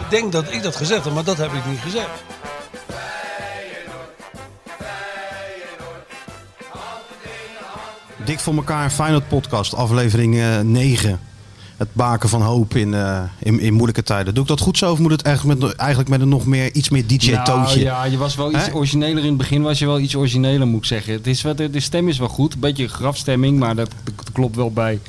Ik denk dat ik dat gezegd heb, maar dat heb ik niet gezegd. Dik voor elkaar, Feyenoord podcast, aflevering uh, 9. Het baken van hoop in, uh, in, in, moeilijke tijden. Doe ik dat goed zo of moet het eigenlijk met, eigenlijk met een nog meer, iets meer DJ-toontje? Nou, ja, je was wel iets origineler in het begin. Was je wel iets origineler, moet ik zeggen. Het is, de, de stem is wel goed. Een beetje grafstemming, maar dat, dat klopt wel bij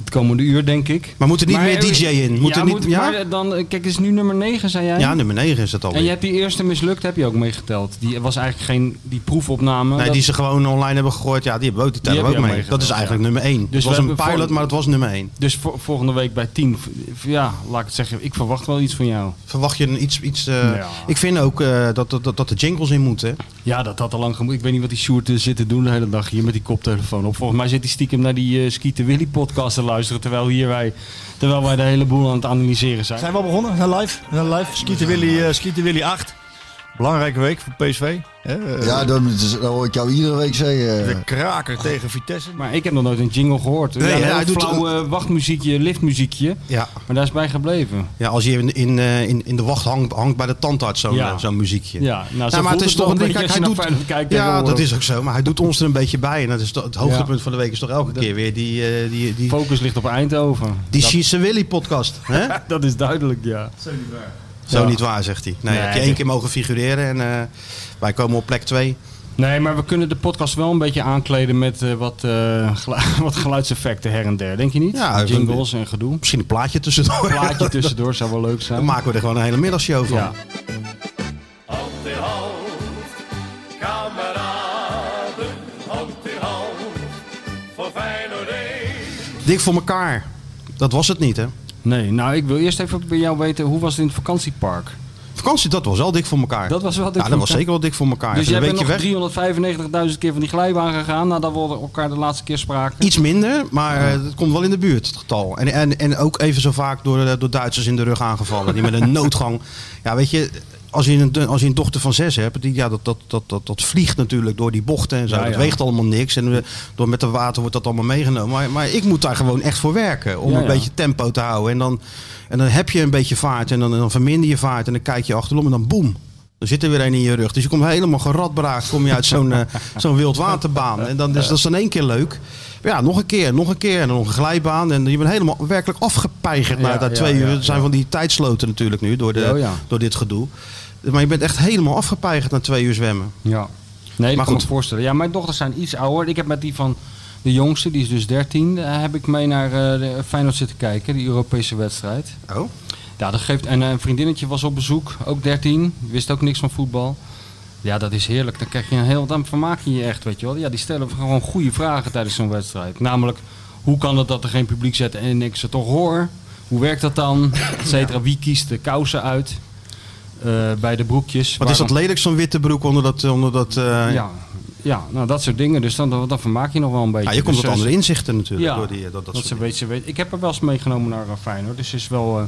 het komende uur, denk ik. Maar moet er niet maar, meer DJ in? Moet ja, er niet, moet, ja? maar dan, kijk, het is nu nummer 9, zei jij? Ja, nummer 9 is het al. En je hebt die eerste mislukt, heb je ook meegeteld. Die was eigenlijk geen die proefopname. Nee, dat... die ze gewoon online hebben gegooid. Ja, die hebben ook, die tellen ook mee. Dat is eigenlijk ja. nummer 1. Dus het was een pilot, maar het was nummer 1. Dus volgende week bij 10, ja, laat ik het zeggen, ik verwacht wel iets van jou. Verwacht je een iets... iets uh, ja. Ik vind ook uh, dat, dat, dat de jingles in moeten. Ja, dat had al lang gemoet. Ik weet niet wat die Sjoerd zit te doen de hele dag hier met die koptelefoon op. Volgens mij zit hij stiekem naar die uh, Skieten Willy podcast te luisteren, terwijl hier wij, terwijl wij de hele boel aan het analyseren zijn. Zijn we al begonnen? Zijn live? Zijn live? Skieten Willy, uh, Willy 8. Belangrijke week voor PSV. Hè? Ja, dat, dat hoor ik jou iedere week zeggen. De kraker tegen Vitesse. Maar ik heb nog nooit een jingle gehoord. Nee, ja, ja, een hij doet flauw uh, wachtmuziekje, liftmuziekje. Ja. Maar daar is bij gebleven. Ja, als je in, in, in, in de wacht hangt, hangt bij de tandarts zo'n Ja. zo'n muziekje. Ja, nou, zo Ja, maar het is toch een ding. Kijk, hij doet, kijkt ja, dat is ook zo. Maar hij doet ons er een beetje bij. En dat is het hoogtepunt Ja. van de week is toch elke keer weer die, eh, die, die, Focus ligt op Eindhoven. die dat, She's Willy podcast. Hè? dat is duidelijk, ja. Niet waar, zegt hij. Nee, Nee, heb je één keer mogen figureren en eh, wij komen op plek twee. Nee, maar we kunnen de podcast wel een beetje aankleden met eh, wat, eh, wat geluidseffecten her en der. Denk je niet? Ja, Jingles en gedoe. Misschien een plaatje tussendoor. Plaatje tussendoor zou wel leuk Dan zijn. maken we er gewoon een hele middagshow van. Ja. Dik voor elkaar. Dat was het niet, hè? Nee, nou ik wil eerst even bij jou weten, hoe was het in het vakantiepark? Vakantie, dat was wel dik voor elkaar. Dat was wel dik ja, dat was zeker wel dik voor elkaar. Dus jij een bent nog weg. 395.000 keer van die glijbaan gegaan nadat we elkaar de laatste keer spraken? Iets minder, maar eh, het komt wel in de buurt, het getal. En, en, en ook even zo vaak door, eh, door Duitsers in de rug aangevallen. Die met een noodgang. Ja, weet je, als je een, als je een dochter van zes hebt, die, ja, dat, dat, dat, dat, dat vliegt natuurlijk door die bochten en zo. Ja, Dat weegt allemaal niks. En eh, door met het water wordt dat allemaal meegenomen. Maar, maar ik moet daar gewoon echt voor werken. Om Ja, een beetje tempo te houden. En dan, en dan heb je een beetje vaart. En dan, dan verminder je vaart. En dan kijk je achterom en dan boem. Er zit er weer een in je rug. Dus je komt helemaal geradbraakt. Kom je uit zo'n eh, zo'n wildwaterbaan. En dan, dus, dat is dan één keer leuk. Ja, nog een keer, nog een keer. En dan nog een glijbaan. En je bent helemaal werkelijk afgepeigerd na, Ja, ja, twee ja, uur. Zijn van die tijdsloten natuurlijk nu door, de, Oh, ja. door dit gedoe. Maar je bent echt helemaal afgepeigerd na twee uur zwemmen. Ja. Nee, Maar kan ik goed. me voorstellen. Ja, mijn dochters zijn iets ouder. Ik heb met die van de jongste, die is dus 13, eh, heb ik mee naar eh, de Feyenoord zitten kijken, die Europese wedstrijd. Oh? Ja, dat geeft, en eh, een vriendinnetje was op bezoek, ook 13, wist ook niks van voetbal. Ja, dat is heerlijk. Dan krijg je een heel, dan vermaak je je echt, weet je wel. Ja, die stellen gewoon goede vragen tijdens zo'n wedstrijd. Namelijk, hoe kan het dat er geen publiek zit en ik ze toch hoor? Hoe werkt dat dan? Et cetera. Wie kiest de kousen uit? Eh, bij de broekjes. Wat is dat lelijk, zo'n witte broek onder dat... Onder dat eh, ja, ja, nou dat soort dingen. Dus dan, dan vermaak je nog wel een beetje. ja, je komt dus, tot eh, andere inzichten natuurlijk. Ja, door die, dat, dat ze weet, ze weet. Ik heb haar wel eens meegenomen naar uh, Feyenoord. Dus ze is wel eh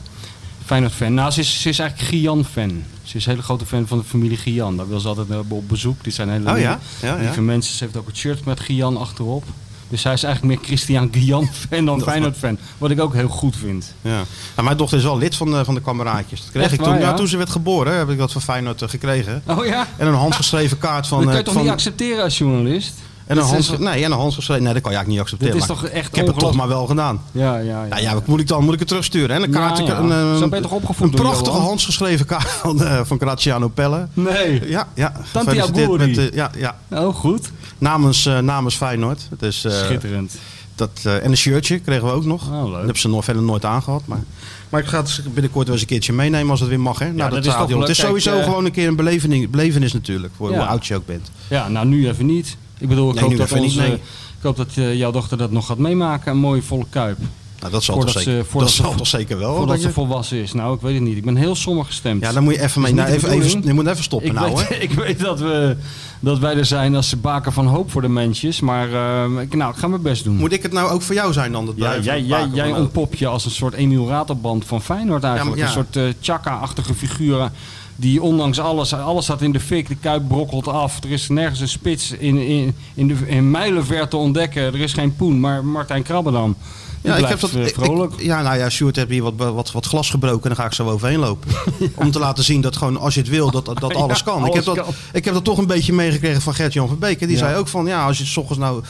Feyenoord fan. Nou, ze is, ze is eigenlijk Gian fan. Ze is een hele grote fan van de familie Gian. Daar wil ze altijd op bezoek. Dit zijn hele Oh Ja, ja. lieve mensen. Ze heeft ook het shirt met Gian achterop. Dus zij is eigenlijk meer Christian Gian fan dan Feyenoord fan. Wat ik ook heel goed vind. Ja. Nou, mijn dochter is wel lid van de, van de kameraadjes. Dat kreeg Echt ik toen, waar, ja, ja? toen ze werd geboren, heb ik dat van Feyenoord eh, gekregen. Oh ja? En een handgeschreven kaart van... dat kan eh, je toch van- niet accepteren als journalist? En een, toch- nee, en een handgeschreven... Nee, dat kan je eigenlijk niet accepteren. Dit is toch echt Ik heb het toch maar wel gedaan. Ja, ja, ja. Nou ja, wat moet ik dan? Moet ik het terugsturen? En een Ja, kaartje, ja. een, eh, Zo ben je toch opgevoed een prachtige Johan? handgeschreven kaart van, eh, van Graziano Pelle. Nee. Ja, ja. Auguri. met, eh, ja, ja. Oh, goed. Namens, eh, namens Feyenoord. Dus, Schitterend. dat, en een shirtje kregen we ook nog. Oh, leuk. Dat hebben ze nog verder nooit aangehad. Maar, maar ik ga het binnenkort wel eens een keertje meenemen als het weer mag. Hè? Nou, dat dat is. Het is sowieso Kijk, gewoon een keer een belevenis, belevenis natuurlijk. Voor Ja. hoe oud je ook bent. Ja, nou nu even niet. Ik bedoel, ik Nee, hoop dat, onze, ik hoop dat eh, jouw dochter dat nog gaat meemaken. Een mooie volle kuip. Nou, dat zal, Voordat toch zeker, ze- ze- zal toch zeker wel. Voordat dat ze volwassen is. Nou, ik weet het niet. Ik ben heel somber gestemd. ja, dan moet je even mee. Nou, even, even, je moet even stoppen ik, nou, weet, hè? ik weet dat, we, dat wij er zijn als baken van hoop voor de mensjes. Maar eh, ik, nou, ik ga mijn best doen. Moet ik het nou ook voor jou zijn dan? Dat Ja, jij, jij, jij ontpop je als een soort Ratelband van Feyenoord eigenlijk. Ja, maar ja. Een soort eh Chaka-achtige figuren die ondanks alles, alles staat in de fik, de kuip brokkelt af. Er is nergens een spits in, in, in, de, in mijlenver te ontdekken. Er is geen poen, maar Martijn Krabbedam. Die Ja, ik heb dat. eh, vrolijk. ik- ja, nou ja, Sjoerd heeft hier wat, wat, wat glas gebroken en dan ga ik zo overheen lopen. Om te laten zien dat gewoon als je het wil, dat, dat Ja, alles kan. ik, heb dat, ik heb dat toch een beetje meegekregen van Gert-Jan van Beek. Die Ja. zei ook van, ja, als je s ochtends nou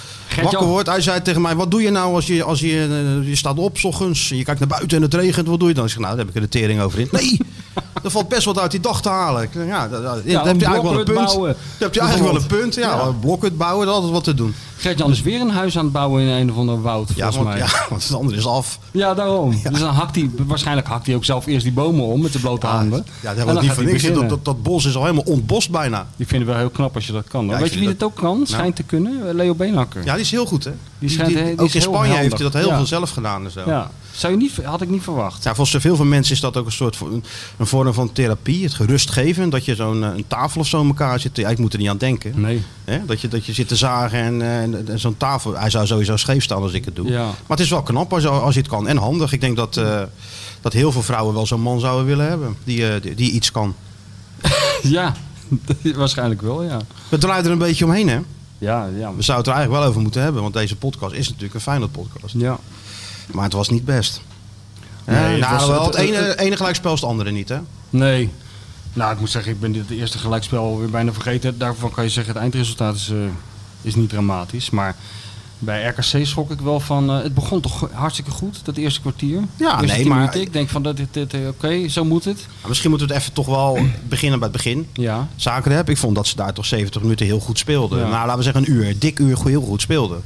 wakker wordt. Hij zei tegen mij, wat doe je nou als je, als je, eh, je staat op s ochtends, je kijkt naar buiten en het regent, wat doe je dan? Ik zeg, nou, daar heb ik er de tering over in. Nee, er valt best wat uit die dag te halen. Ja, Ja, daar heb je een eigenlijk wel een punt. bouwen, Daar heb je eigenlijk wel een punt. Ja, een blokhut bouwen, dat is altijd wat te doen. Gert-Jan is weer een huis aan het bouwen in een of ander woud, Ja, volgens want, mij. ja, want het andere is af. Ja, daarom. Dus dan hakt hij, waarschijnlijk hakt hij ook zelf eerst die bomen om met de blote handen. Ja, dat En hebben niet voor hij niks. Dat, dat, dat bos is al helemaal ontbost bijna. Die vinden we heel knap als je dat kan. Weet je wie dat- ook kan? Schijnt te kunnen? Leo Beenhakker. Ja, die is heel goed, hè? Die, schijnt die- die ook in Spanje heeft hij dat heel veel zelf gedaan en zo. Ja. Zou je niet, had ik niet verwacht. Ja, volgens veel van mensen is dat ook een soort een vorm van therapie, het gerust geven. Dat je zo'n eh, een tafel of zo in elkaar zit. Ja, ik moet er niet aan denken. Nee. Hè? Dat, je, dat je zit te zagen en, eh, en, en zo'n tafel. Hij zou sowieso scheef staan als ik het doe. Ja. Maar het is wel knap als, je- als je het kan. En handig. Ik denk dat, eh, dat heel veel vrouwen wel zo'n man zouden willen hebben. Die, die, die iets kan. Ja, waarschijnlijk wel, ja. We draaien er een beetje omheen, hè? Ja, ja. We zouden het er eigenlijk wel over moeten hebben. Want deze podcast is natuurlijk een Feyenoord podcast. ja. Maar het was niet best. Nee, Nee, het nou, was- wel, het- het, ene, het- ene gelijkspel is het andere niet, hè? Nee. Nou, ik moet zeggen, ik ben dit eerste gelijkspel weer bijna vergeten. Daarvan kan je zeggen, het eindresultaat is, eh, is niet dramatisch. Maar bij RKC schrok ik wel van... eh, het begon toch hartstikke goed, dat eerste kwartier. Ja, Eerste nee, maar-. Ik denk van, dat dit, dit, eh, oké, zo moet het. Maar misschien moeten we het even toch wel beginnen bij het begin. Ja. Zaken heb. Ik vond dat ze daar toch 70 minuten heel goed speelden. Ja. Nou, laten we zeggen een uur. Dik uur heel goed speelden.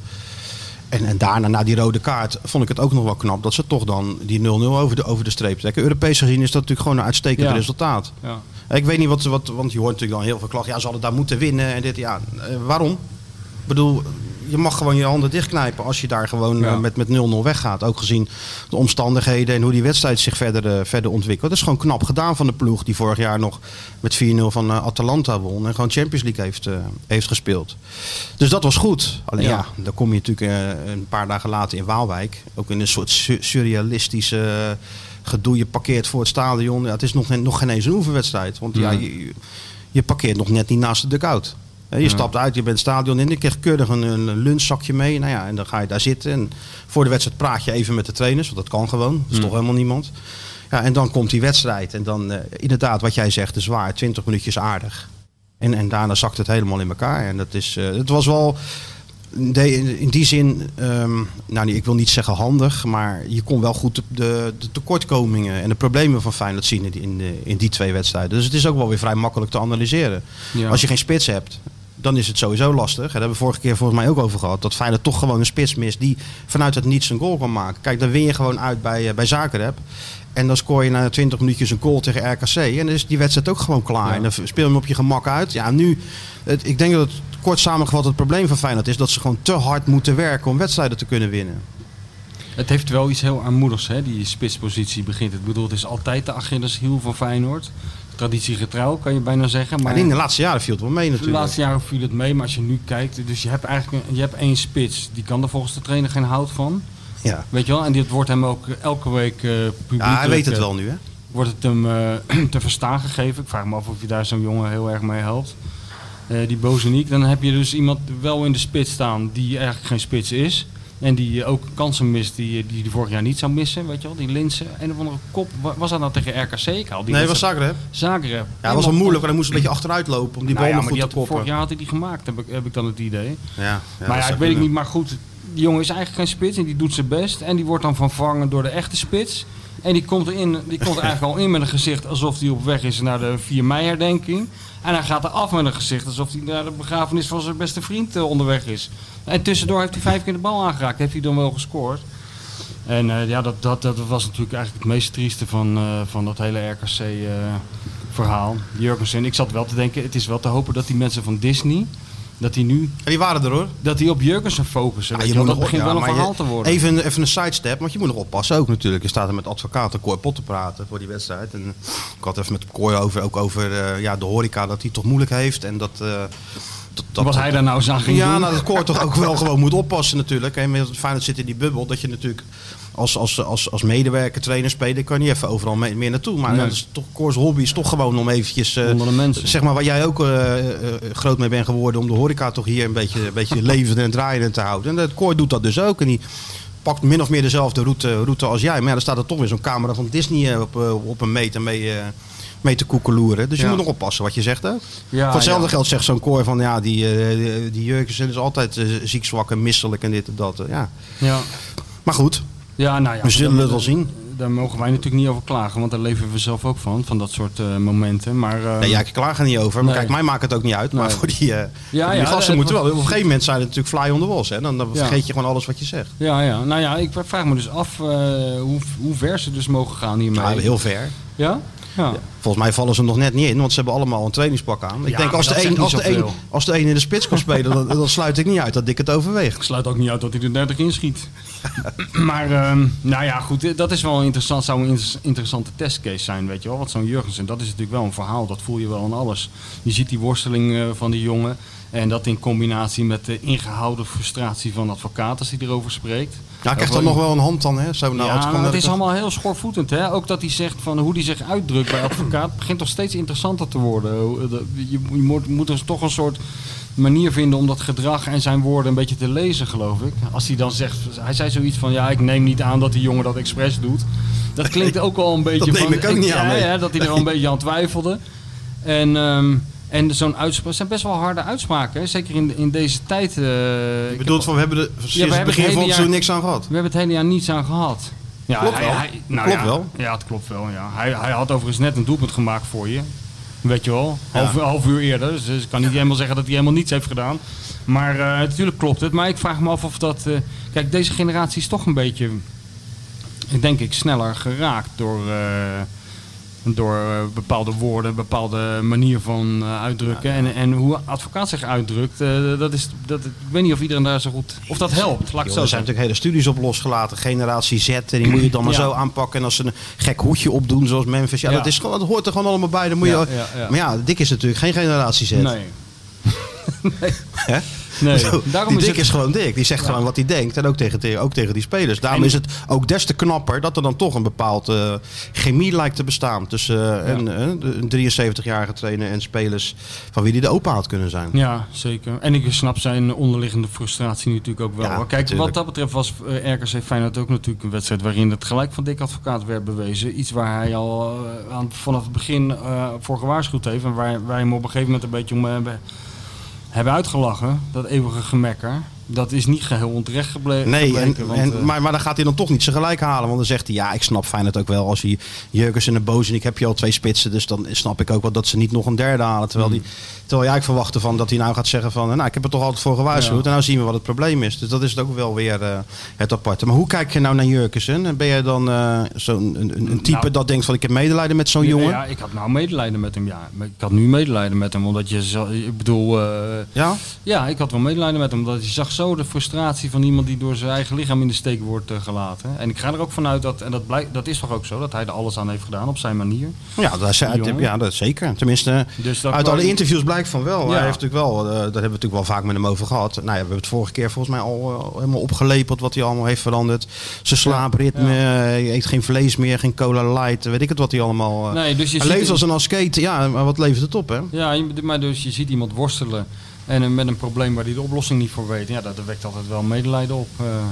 En, en daarna, na die rode kaart, vond ik het ook nog wel knap dat ze toch dan die 0-0 over de, over de streep trekken. Europees gezien is dat natuurlijk gewoon een uitstekend Ja. resultaat. Ja. Ik weet niet wat, wat, want je hoort natuurlijk dan heel veel klachten. Ja, ze hadden daar moeten winnen en dit. Ja, eh, waarom? Ik bedoel, je mag gewoon je handen dichtknijpen als je daar gewoon Ja. eh, met, met 0-0 weggaat. Ook gezien de omstandigheden en hoe die wedstrijd zich verder, eh, verder ontwikkelt. Dat is gewoon knap gedaan van de ploeg die vorig jaar nog met 4-0 van eh, Atalanta won. En gewoon Champions League heeft, heeft gespeeld. Dus dat was goed. Alleen ja, Ja. dan kom je natuurlijk een paar dagen later in Waalwijk. Ook in een soort su- surrealistische gedoe. Je parkeert voor het stadion. Ja, het is nog, nog geen eens een oefenwedstrijd. Want ja, Nee. je, je parkeert nog net niet naast de dugout. Je Ja. stapt uit, je bent het stadion in, je krijgt keurig een, een lunchzakje mee. Nou ja, en dan ga je daar zitten. En voor de wedstrijd praat je even met de trainers, want dat kan gewoon. Dat is Mm. toch helemaal niemand. Ja, en dan komt die wedstrijd. En dan, eh, inderdaad, wat jij zegt, is waar. 20 minuutjes aardig. En, en daarna zakt het helemaal in elkaar. En dat is, eh, het was wel de- in die zin, ehm, nou niet, ik wil niet zeggen handig, maar je kon wel goed de, de, de tekortkomingen en de problemen van Feyenoord zien in die, in, de- in die twee wedstrijden. Dus het is ook wel weer vrij makkelijk te analyseren. Ja. Als je geen spits hebt, dan is het sowieso lastig. Daar hebben we vorige keer volgens mij ook over gehad. Dat Feyenoord toch gewoon een spits mist die vanuit het niets een goal kan maken. Kijk, dan win je gewoon uit bij, eh, bij Zagreb. En dan scoor je na 20 minuutjes een goal tegen RKC. En dan is die wedstrijd ook gewoon klaar. Ja. En dan speel je hem op je gemak uit. Ja, nu, het, ik denk dat het kort samengevat het probleem van Feyenoord is dat ze gewoon te hard moeten werken om wedstrijden te kunnen winnen. Het heeft wel iets heel armoedigs, hè, die spitspositie begint. het. Ik bedoel, het is altijd de Achilleshiel van Feyenoord. Traditiegetrouw, kan je bijna zeggen. Maar in de laatste jaren viel het wel mee de natuurlijk. laatste jaren viel het mee, maar als je nu kijkt... Dus je hebt eigenlijk je hebt één spits. Die kan er volgens de trainer geen hout van. Ja. Weet je wel? En dit wordt hem ook elke week eh publiekelijk... ja, hij weet het eh, wel nu hè. Wordt het hem eh, te verstaan gegeven. Ik vraag me af of je daar zo'n jongen heel erg mee helpt. Die Bozeniek. Dan heb je dus iemand wel in de spits staan die eigenlijk geen spits is. En die eh, ook kansen mist die, die die vorig jaar niet zou missen. Weet je wel, die Linsen. Een of andere kop. Wa- Was dat nou tegen RKC? Ik haal die Nee, was Zagreb. Zagreb. Ja, het was wel moeilijk, want hij moest een beetje achteruit lopen om die Nou bal ja, goed die te koppen. vorig jaar had hij die gemaakt, heb ik, heb ik dan het idee. Ja, ja, dat maar ja, ik weet ik niet. Maar goed, die jongen is eigenlijk geen spits en die doet zijn best. En die wordt dan vervangen door de echte spits. En die komt, erin, die komt er eigenlijk al in met een gezicht alsof hij op weg is naar de 4 mei herdenking. En hij gaat er af met een gezicht alsof hij naar de begrafenis van zijn beste vriend eh, onderweg is. En tussendoor heeft hij vijf keer de bal aangeraakt. Heeft hij dan wel gescoord. En eh, ja, dat, dat, dat was natuurlijk eigenlijk het meest trieste van, eh, van dat hele RKC-verhaal. Jurgensen, ik zat wel te denken, het is wel te hopen dat die mensen van Disney Dat hij nu, En die waren er hoor. dat hij op Jurgensen focussen. Ja, weet je wel. dat nog- begint ja, wel een verhaal je- te worden. Even, even een sidestep, want je moet nog oppassen ook natuurlijk. Je staat er met advocaten Kooi Pot te praten voor die wedstrijd. En ik had even met Kooi over, ook over eh, ja, de horeca, dat hij toch moeilijk heeft. En dat, eh, dat, dat- Wat hij daar nou ging Ja, doen. nou, dat Kooi toch ook wel gewoon moet oppassen natuurlijk. En met Feyenoord zit in die bubbel, dat je natuurlijk als, als, als, als medewerker, trainer, speler, kan je niet even overal mee- meer naartoe. Maar Nee. dat is toch, Koors hobby is toch gewoon om eventjes... eh, Onder de mensen. Zeg maar waar jij ook eh, eh, groot mee bent geworden om de horeca toch hier een beetje, een beetje levend en draaiend te houden. En dat Kooi doet dat dus ook. En die pakt min of meer dezelfde route, route als jij. Maar ja, dan staat er toch weer zo'n camera van Disney op, op een meter mee, mee te koekeloeren. Dus je Ja. moet nog oppassen wat je zegt. Ja, Voor hetzelfde ja. geld zegt zo'n koor van ja, die, die, die Jurgensen is altijd eh, ziek, zwak en misselijk en dit en dat. ja. Ja. Maar goed, Ja, nou ja. we zullen het wel zien. Daar mogen wij natuurlijk niet over klagen, want daar leven we zelf ook van, van dat soort eh, momenten. Maar, eh, Nee, ja, ik klaag er niet over. Maar Nee. kijk, mij maakt het ook niet uit. Maar voor die, eh, voor die ja, gasten moeten wel. Op een gegeven moment zijn het natuurlijk fly on the walls. Hè? Dan, dan Ja. vergeet je gewoon alles wat je zegt. ja, ja, nou ja, ik vraag me dus af eh, hoe, hoe ver ze dus mogen gaan hiermee. Ja, heel ver. Ja? Ja. Volgens mij vallen ze nog net niet in, want ze hebben allemaal een trainingspak aan. Ik Ja, denk als de, een, als, de een, als de een in de spits kan spelen, dan, dan sluit ik niet uit dat ik het overweeg. Ik sluit ook niet uit dat hij er 30 inschiet. maar, ehm, nou ja, goed, dat is wel interessant, zou een inter- interessante testcase zijn, weet je wel. Want zo'n Jurgensen, dat is natuurlijk wel een verhaal, dat voel je wel aan alles. Je ziet die worsteling eh, van die jongen. En dat in combinatie met de ingehouden frustratie van advocaat als hij erover spreekt. Ja, krijgt dan nog wel een hand dan, hè? Zo, nou, ja, maar dan- het is allemaal heel schoorvoetend. Hè? Ook dat hij zegt van hoe hij zich uitdrukt bij advocaat begint toch steeds interessanter te worden. Dat- Je, moet, moet dus toch een soort manier vinden om dat gedrag en zijn woorden een beetje te lezen, geloof ik. Als hij dan zegt, hij zei zoiets van ja, ik neem niet aan dat die jongen dat expres doet. Dat klinkt ook al een beetje neem van, ik ook niet aan, ja, dat hij er al een beetje aan twijfelde. En, ehm, en zo'n uitspraak zijn best wel harde uitspraken, hè? zeker in, in deze tijd. eh, Je bedoelt van, we hebben er sinds hebben het het begin van het jaar- seizoen niks aan gehad. we hebben het hele jaar niets aan gehad. Ja, Klopt hij- wel. hij- nou Klopt ja, wel. Ja, het klopt wel. Ja. Hij, hij had overigens net een doelpunt gemaakt voor je. Weet je wel, half, half uur eerder. Dus, dus ik kan niet helemaal zeggen dat hij helemaal niets heeft gedaan. Maar eh, natuurlijk klopt het. Maar ik vraag me af of dat... eh, kijk, deze generatie is toch een beetje, denk ik, sneller geraakt door... door eh, bepaalde woorden, bepaalde manier van eh, uitdrukken. En, en hoe advocaat zich uitdrukt, eh, dat is, dat, ik weet niet of iedereen daar zo goed... Of dat helpt, laat ik het er zo zijn natuurlijk hele studies op losgelaten. Generatie Z, en die moet je dan maar zo aanpakken. En als ze een gek hoedje opdoen, zoals Memphis. Ja. Dat, is gewoon, dat hoort er gewoon allemaal bij. Dan moet je. Maar ja, Dick is natuurlijk geen generatie Z. Nee. Hè? Nee, Zo, daarom die is Dick het- is gewoon dik. Die zegt gewoon wat hij denkt. En ook tegen, te- ook tegen die spelers. Daarom En- is het ook des te knapper dat er dan toch een bepaald eh, chemie lijkt te bestaan. Tussen eh, een, eh, de- een 73-jarige trainer en spelers van wie die de opa had kunnen zijn. Ja, zeker. En ik snap zijn onderliggende frustratie natuurlijk ook wel. Ja. Kijk, natuurlijk. wat dat betreft was eh, RKC Feyenoord ook natuurlijk een wedstrijd waarin het gelijk van Dick Advocaat werd bewezen. Iets waar hij al eh, aan, vanaf het begin eh, voor gewaarschuwd heeft. En waar wij hem op een gegeven moment een beetje om hebben, hebben uitgelachen. Dat eeuwige gemekker. Dat is niet geheel onterecht geble- Nee, gebleken. en, want, en, eh, maar, maar dan gaat hij dan toch niet zijn gelijk halen. Want dan zegt hij, ja, ik snap Feyenoord ook wel. Als hij Jurgens en de Boos en ik heb je al twee spitsen. Dus dan snap ik ook wel dat ze niet nog een derde halen. Terwijl, Hmm. die, terwijl jij verwachtte van dat hij nou gaat zeggen van... Nou, ik heb er toch altijd voor gewaarschuwd. Ja. En nou zien we wat het probleem is. Dus dat is ook wel weer eh, het aparte. Maar hoe kijk je nou naar Jurgensen? Ben jij dan eh, zo'n een, een, een type Nou. dat denkt van ik heb medelijden met zo'n jongen? Ja, ik had nou medelijden met hem, ja. Ik had nu medelijden met hem, omdat je... Ik bedoel... eh, Ja? Ja, ik had wel medelijden met hem. Omdat je zag zo de frustratie van iemand die door zijn eigen lichaam in de steek wordt eh, gelaten. En ik ga er ook vanuit dat, en dat, blijkt, dat is toch ook zo, dat hij er alles aan heeft gedaan op zijn manier. Ja, dat is, ja, dat zeker. Tenminste, Dus dat uit alle interviews blijkt van wel. Ja. Hij heeft natuurlijk wel, eh, daar hebben we natuurlijk wel vaak met hem over gehad. Nou ja, we hebben het vorige keer volgens mij al eh, helemaal opgelepeld wat hij allemaal heeft veranderd. Zijn slaapritme, Ja. je eet geen vlees meer, geen cola light, weet ik het wat hij allemaal... Nee, dus je hij leeft als een askete, ja, maar wat levert het op hè? Ja, maar dus je ziet iemand worstelen en eh, met een probleem waar hij de oplossing niet voor weet. Ja, dat, wekt altijd wel medelijden op, eh,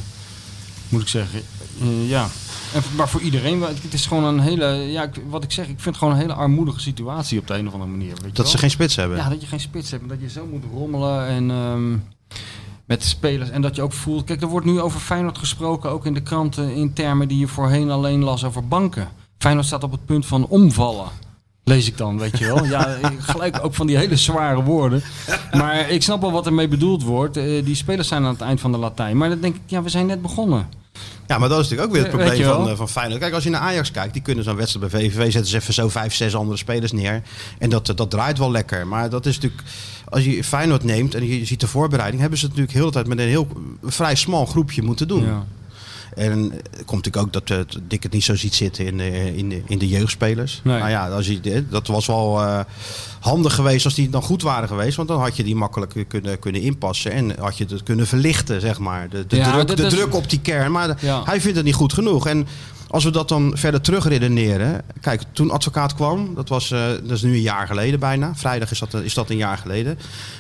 moet ik zeggen. Eh, ja. En, maar voor iedereen, het is gewoon een hele, ja, wat ik zeg, ik vind het gewoon een hele armoedige situatie op de een of andere manier. Weet Dat wel? ze geen spits hebben. Ja, dat je geen spits hebt en dat je zo moet rommelen en ehm, met de spelers. En dat je ook voelt, kijk, er wordt nu over Feyenoord gesproken, ook in de kranten, in termen die je voorheen alleen las over banken. Feyenoord staat op het punt van omvallen. Lees ik dan, weet je wel. Ja, ik- gelijk ook van die hele zware woorden. Maar ik snap wel wat ermee bedoeld wordt. Eh, die spelers zijn aan het eind van de Latijn. Maar dan denk ik, ja, we zijn net begonnen. Ja, maar dat is natuurlijk ook weer het probleem van, eh, van Feyenoord. Kijk, als je naar Ajax kijkt, die kunnen zo'n wedstrijd bij VVV zetten ze even zo vijf, zes andere spelers neer. En dat, dat draait wel lekker. Maar dat is natuurlijk, als je Feyenoord neemt en je ziet de voorbereiding, hebben ze het natuurlijk heel de tijd met een heel vrij smal groepje moeten doen. Ja. En het komt natuurlijk ook dat eh, Dick het niet zo ziet zitten in de, in de, in de jeugdspelers. Nee. Nou ja, als je, dat was wel eh, handig geweest als die dan goed waren geweest. Want dan had je die makkelijk kunnen, kunnen inpassen. En had je het kunnen verlichten, zeg maar. De, de, Ja, druk, de is- druk op die kern. Maar Ja. hij vindt het niet goed genoeg. En als we dat dan verder terugredeneren. Kijk, toen advocaat kwam, dat, was, eh, dat is nu een jaar geleden bijna. Vrijdag is dat, is dat een jaar geleden.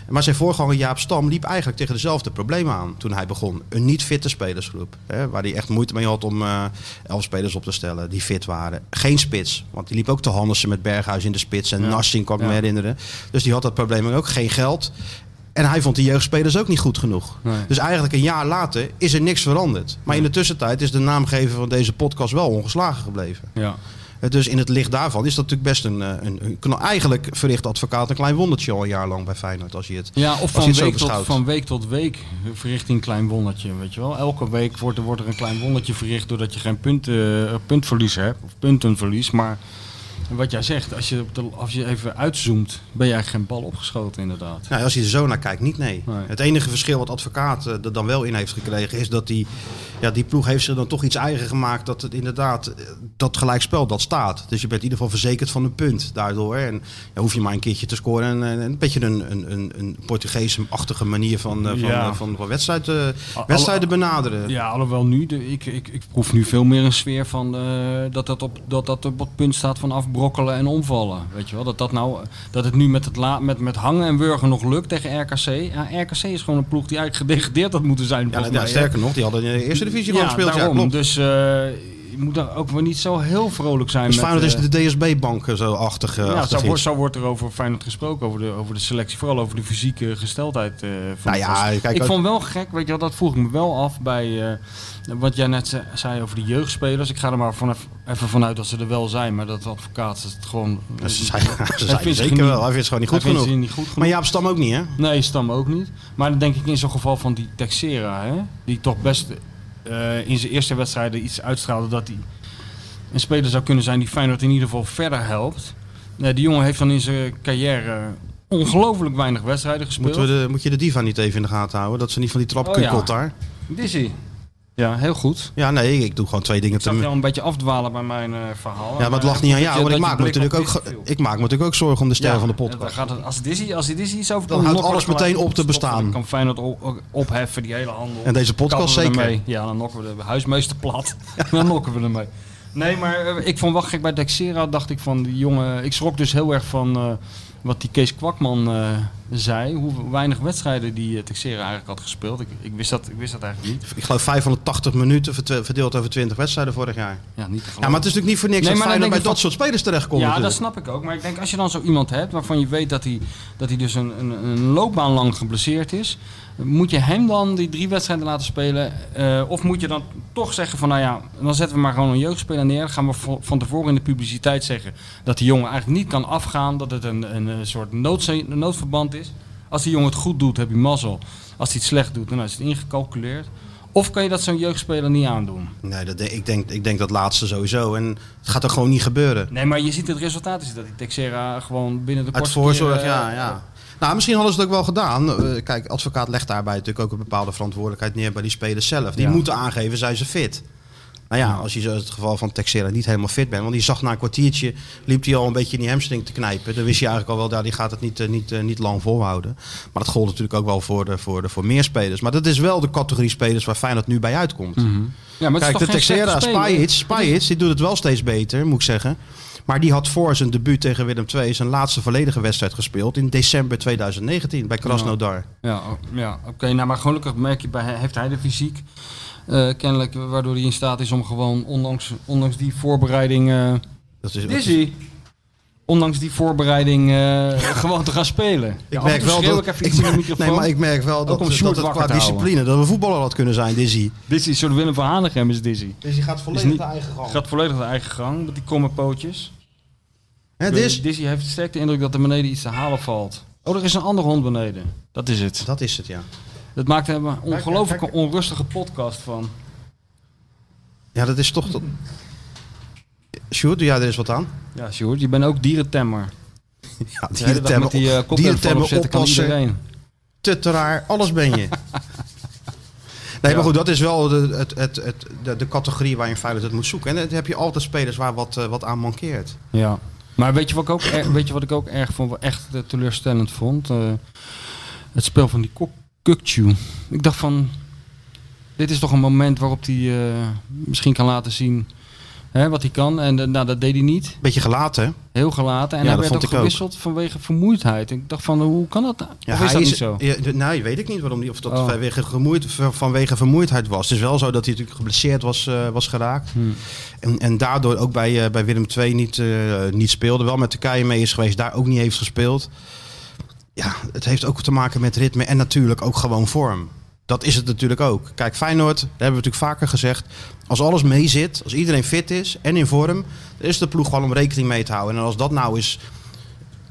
Maar zijn voorganger Jaap Stam liep eigenlijk tegen dezelfde problemen aan toen hij begon. Een niet fitte spelersgroep. Hè, waar hij echt moeite mee had om eh, elf spelers op te stellen die fit waren. Geen spits, want die liep ook te Hannessen met Berghuis in de spits. En Ja. Narsing kan ik me herinneren. Dus die had dat probleem ook. Geen geld. En hij vond de jeugdspelers ook niet goed genoeg. Nee. Dus eigenlijk een jaar later is er niks veranderd. Maar in de tussentijd is de naamgever van deze podcast wel ongeslagen gebleven. Ja. Eh, Dus in het licht daarvan is dat natuurlijk best een... eh, een, een eigenlijk verricht advocaat een klein wondertje al een jaar lang bij Feyenoord. Als je het, Ja, of van week, tot, van week tot week verricht hij een klein wondertje, weet je wel. Elke week wordt er, wordt er een klein wondertje verricht doordat je geen punten, eh, puntverlies hebt, of puntenverlies. Maar wat jij zegt, als je, als je even uitzoomt, ben eigenlijk geen bal opgeschoten inderdaad. Nou, als je er zo naar kijkt, niet nee. Nee. Het enige verschil wat advocaat eh, er dan wel in heeft gekregen... is dat die, ja, die ploeg heeft zich dan toch iets eigen gemaakt... dat het inderdaad, eh, dat gelijkspel, dat staat. Dus je bent in ieder geval verzekerd van een punt daardoor. En ja, hoef je maar een keertje te scoren. En, en een beetje een, een, een, een Portugees-achtige manier van, eh, van, Ja. eh, van, van wedstrijd, eh, wedstrijden benaderen. Ja, alhoewel nu, de, ik, ik, ik proef nu veel meer een sfeer van eh, dat, dat, op, dat dat op het punt staat van afbrokkelen en omvallen. Weet je wel, dat, dat, nou, dat het nu met, het la, met, met hangen en wurgen nog lukt tegen RKC. Ja, RKC is gewoon een ploeg die eigenlijk gedegradeerd had moeten zijn. Ja, ja, sterker nog, die hadden in de eerste divisie gewoon gespeeld. Ja, daarom. klopt. dus eh, je moet daar ook wel niet zo heel vrolijk zijn. Dus met, Feyenoord is eh, de DSB-bank zo achtig. eh, ja, achtig zo, wordt, zo wordt er over Feyenoord gesproken, over de, over de selectie. Vooral over de fysieke gesteldheid. eh, van Nou ja, kijk, ik vond wel gek, weet je wel, dat vroeg ik me wel af bij wat jij net ze- zei over de jeugdspelers. Ik ga er maar van, even vanuit dat ze er wel zijn, maar dat de advocaat het gewoon... Ja, Ze zijn, ze zeker niet- wel. Hij vindt het gewoon niet goed genoeg. ze niet goed genoeg. Maar Jaap Stam ook niet, hè? Nee, Stam ook niet. Maar dan denk ik in zo'n geval van die Texera, hè, die toch best eh, in zijn eerste wedstrijden iets uitstraalde dat hij een speler zou kunnen zijn die Feyenoord in ieder geval verder helpt. Nee, die jongen heeft dan in zijn carrière ongelooflijk weinig wedstrijden gespeeld. Moeten we de, moet je de diva niet even in de gaten houden? Dat ze niet van die trap Oh, ja. daar. Dizzy. Ja, heel goed. Ja, nee, ik doe gewoon twee dingen Ik zag te... al een beetje afdwalen bij mijn eh, verhaal. Ja, maar het lag niet aan dat jou. Want ik dat maak, me natuurlijk ook, ik maak me natuurlijk ook zorgen om de stijl Ja, van de en dan podcast. gaat het, als, Dizzy, als Dizzy iets over Dan houdt alles meteen op te bestaan. Dan kan Feyenoord op- opheffen, die hele handel. En deze podcast zeker. ermee. Ja, dan nokken we de huismeester plat. dan nokken we ermee. Nee, maar eh, ik vond wel gek bij Dexera. Dacht ik van die jongen. Ik schrok dus heel erg van eh, wat die Kees Kwakman eh, zei. Hoe weinig wedstrijden die uh, Texera eigenlijk had gespeeld. Ik, ik, wist dat, ik wist dat eigenlijk niet. Ik geloof 580 minuten verdeeld over 20 wedstrijden vorig jaar. Ja, niet te Ja, maar het is natuurlijk niet voor niks Nee, dat Feyenoord bij dat soort spelers terechtkomt. Ja, dat snap ik ook. Maar ik denk als je dan zo iemand hebt waarvan je weet dat hij, dat hij dus een, een, een loopbaan lang geblesseerd is. Moet je hem dan die drie wedstrijden laten spelen? Eh, of moet je dan toch zeggen van nou ja, dan zetten we maar gewoon een jeugdspeler neer. Gaan we van tevoren in de publiciteit zeggen dat die jongen eigenlijk niet kan afgaan. Dat het een, een, eh, soort noodze- noodverband is. Als die jongen het goed doet, heb je mazzel. Als hij het slecht doet, dan is het ingecalculeerd. Of kan je dat zo'n jeugdspeler niet aandoen? Nee, dat, ik, denk, ik denk dat laatste sowieso. En het gaat er gewoon niet gebeuren. Nee, maar je ziet het resultaat is dat die Texera gewoon binnen de Uit kortste voorzorg, ja, eh, ja. Nou, misschien hadden ze het ook wel gedaan. Eh, kijk, advocaat legt daarbij natuurlijk ook een bepaalde verantwoordelijkheid neer bij die spelers zelf. Die Ja. moeten aangeven, zijn ze fit? Nou ja, als je zo het geval van Texera niet helemaal fit bent, want die zag na een kwartiertje, liep hij al een beetje in die hamstring te knijpen. Dan wist je eigenlijk al wel, daar die gaat het niet, eh, niet, eh, niet lang volhouden. Maar dat gold natuurlijk ook wel voor, de, voor, de, voor meer spelers. Maar dat is wel de categorie spelers waar Feyenoord nu bij uitkomt. Ja, maar het is Kijk, toch de Texera? Spajic, Spajic, die doet het wel steeds beter, moet ik zeggen. Maar die had voor zijn debuut tegen Willem II zijn laatste volledige wedstrijd gespeeld in december 2019 bij Krasnodar. Ja, o- ja oké. nou, maar gelukkig merk je bij heeft hij de fysiek. eh, kennelijk waardoor hij in staat is om gewoon, ondanks, ondanks die voorbereiding. eh Dat is! Ondanks die voorbereiding eh, gewoon te gaan spelen. Ik merk wel dat, ik even iets in de microfoon. nee, maar ik merk wel dat, dat het wakker qua discipline, dat we voetballer had kunnen zijn, Dizzy. Dizzy, soort Willem van Hanegem is Dizzy. Dus die gaat volledig niet- de eigen gang. Gaat volledig de eigen gang met die kromme pootjes. Hè, Diz? Dizzy heeft sterk de indruk dat er beneden iets te halen valt. Oh, er is een andere hond beneden. Dat is het. Dat is het, ja. Dat maakt er een ongelooflijke onrustige podcast van. Ja, dat is toch... Dat... Sjoerd, doe jij er eens wat aan? Ja, Sjoerd, je bent ook dierentemmer. Ja, dag met die uh, koptelefoon opzetten kan iedereen. tutteraar, alles ben je. Nee, Ja. maar goed, dat is wel de, het, het, het, de, de categorie waar je in feite het moet zoeken. En dan heb je altijd spelers waar wat, eh, wat aan mankeert. Ja. Maar weet je wat ik ook, er- weet je wat ik ook erg vond, echt eh, teleurstellend vond? Eh, het spel van die Kukcu. Ik dacht van, dit is toch een moment waarop hij eh, misschien kan laten zien hè, wat hij kan. En eh, nou, dat deed hij niet. Beetje gelaten, hè? Heel gelaten. En Ja, hij werd ook gewisseld vanwege vermoeidheid. Ik dacht van, hoe kan dat? nou? Ja, of is dat niet zo? Ja, nee, weet ik niet waarom die, of dat Oh. vanwege, gemoeid, vanwege vermoeidheid was. Het is wel zo dat hij natuurlijk geblesseerd was, eh, was geraakt. Hmm. En, en daardoor ook bij, eh, bij Willem II niet, niet speelde. Wel met Turkije mee is geweest, daar ook niet heeft gespeeld. Ja, het heeft ook te maken met ritme en natuurlijk ook gewoon vorm. Dat is het natuurlijk ook. Kijk, Feyenoord, dat hebben we natuurlijk vaker gezegd. Als alles mee zit, als iedereen fit is en in vorm, dan is de ploeg gewoon om rekening mee te houden. En als dat nou eens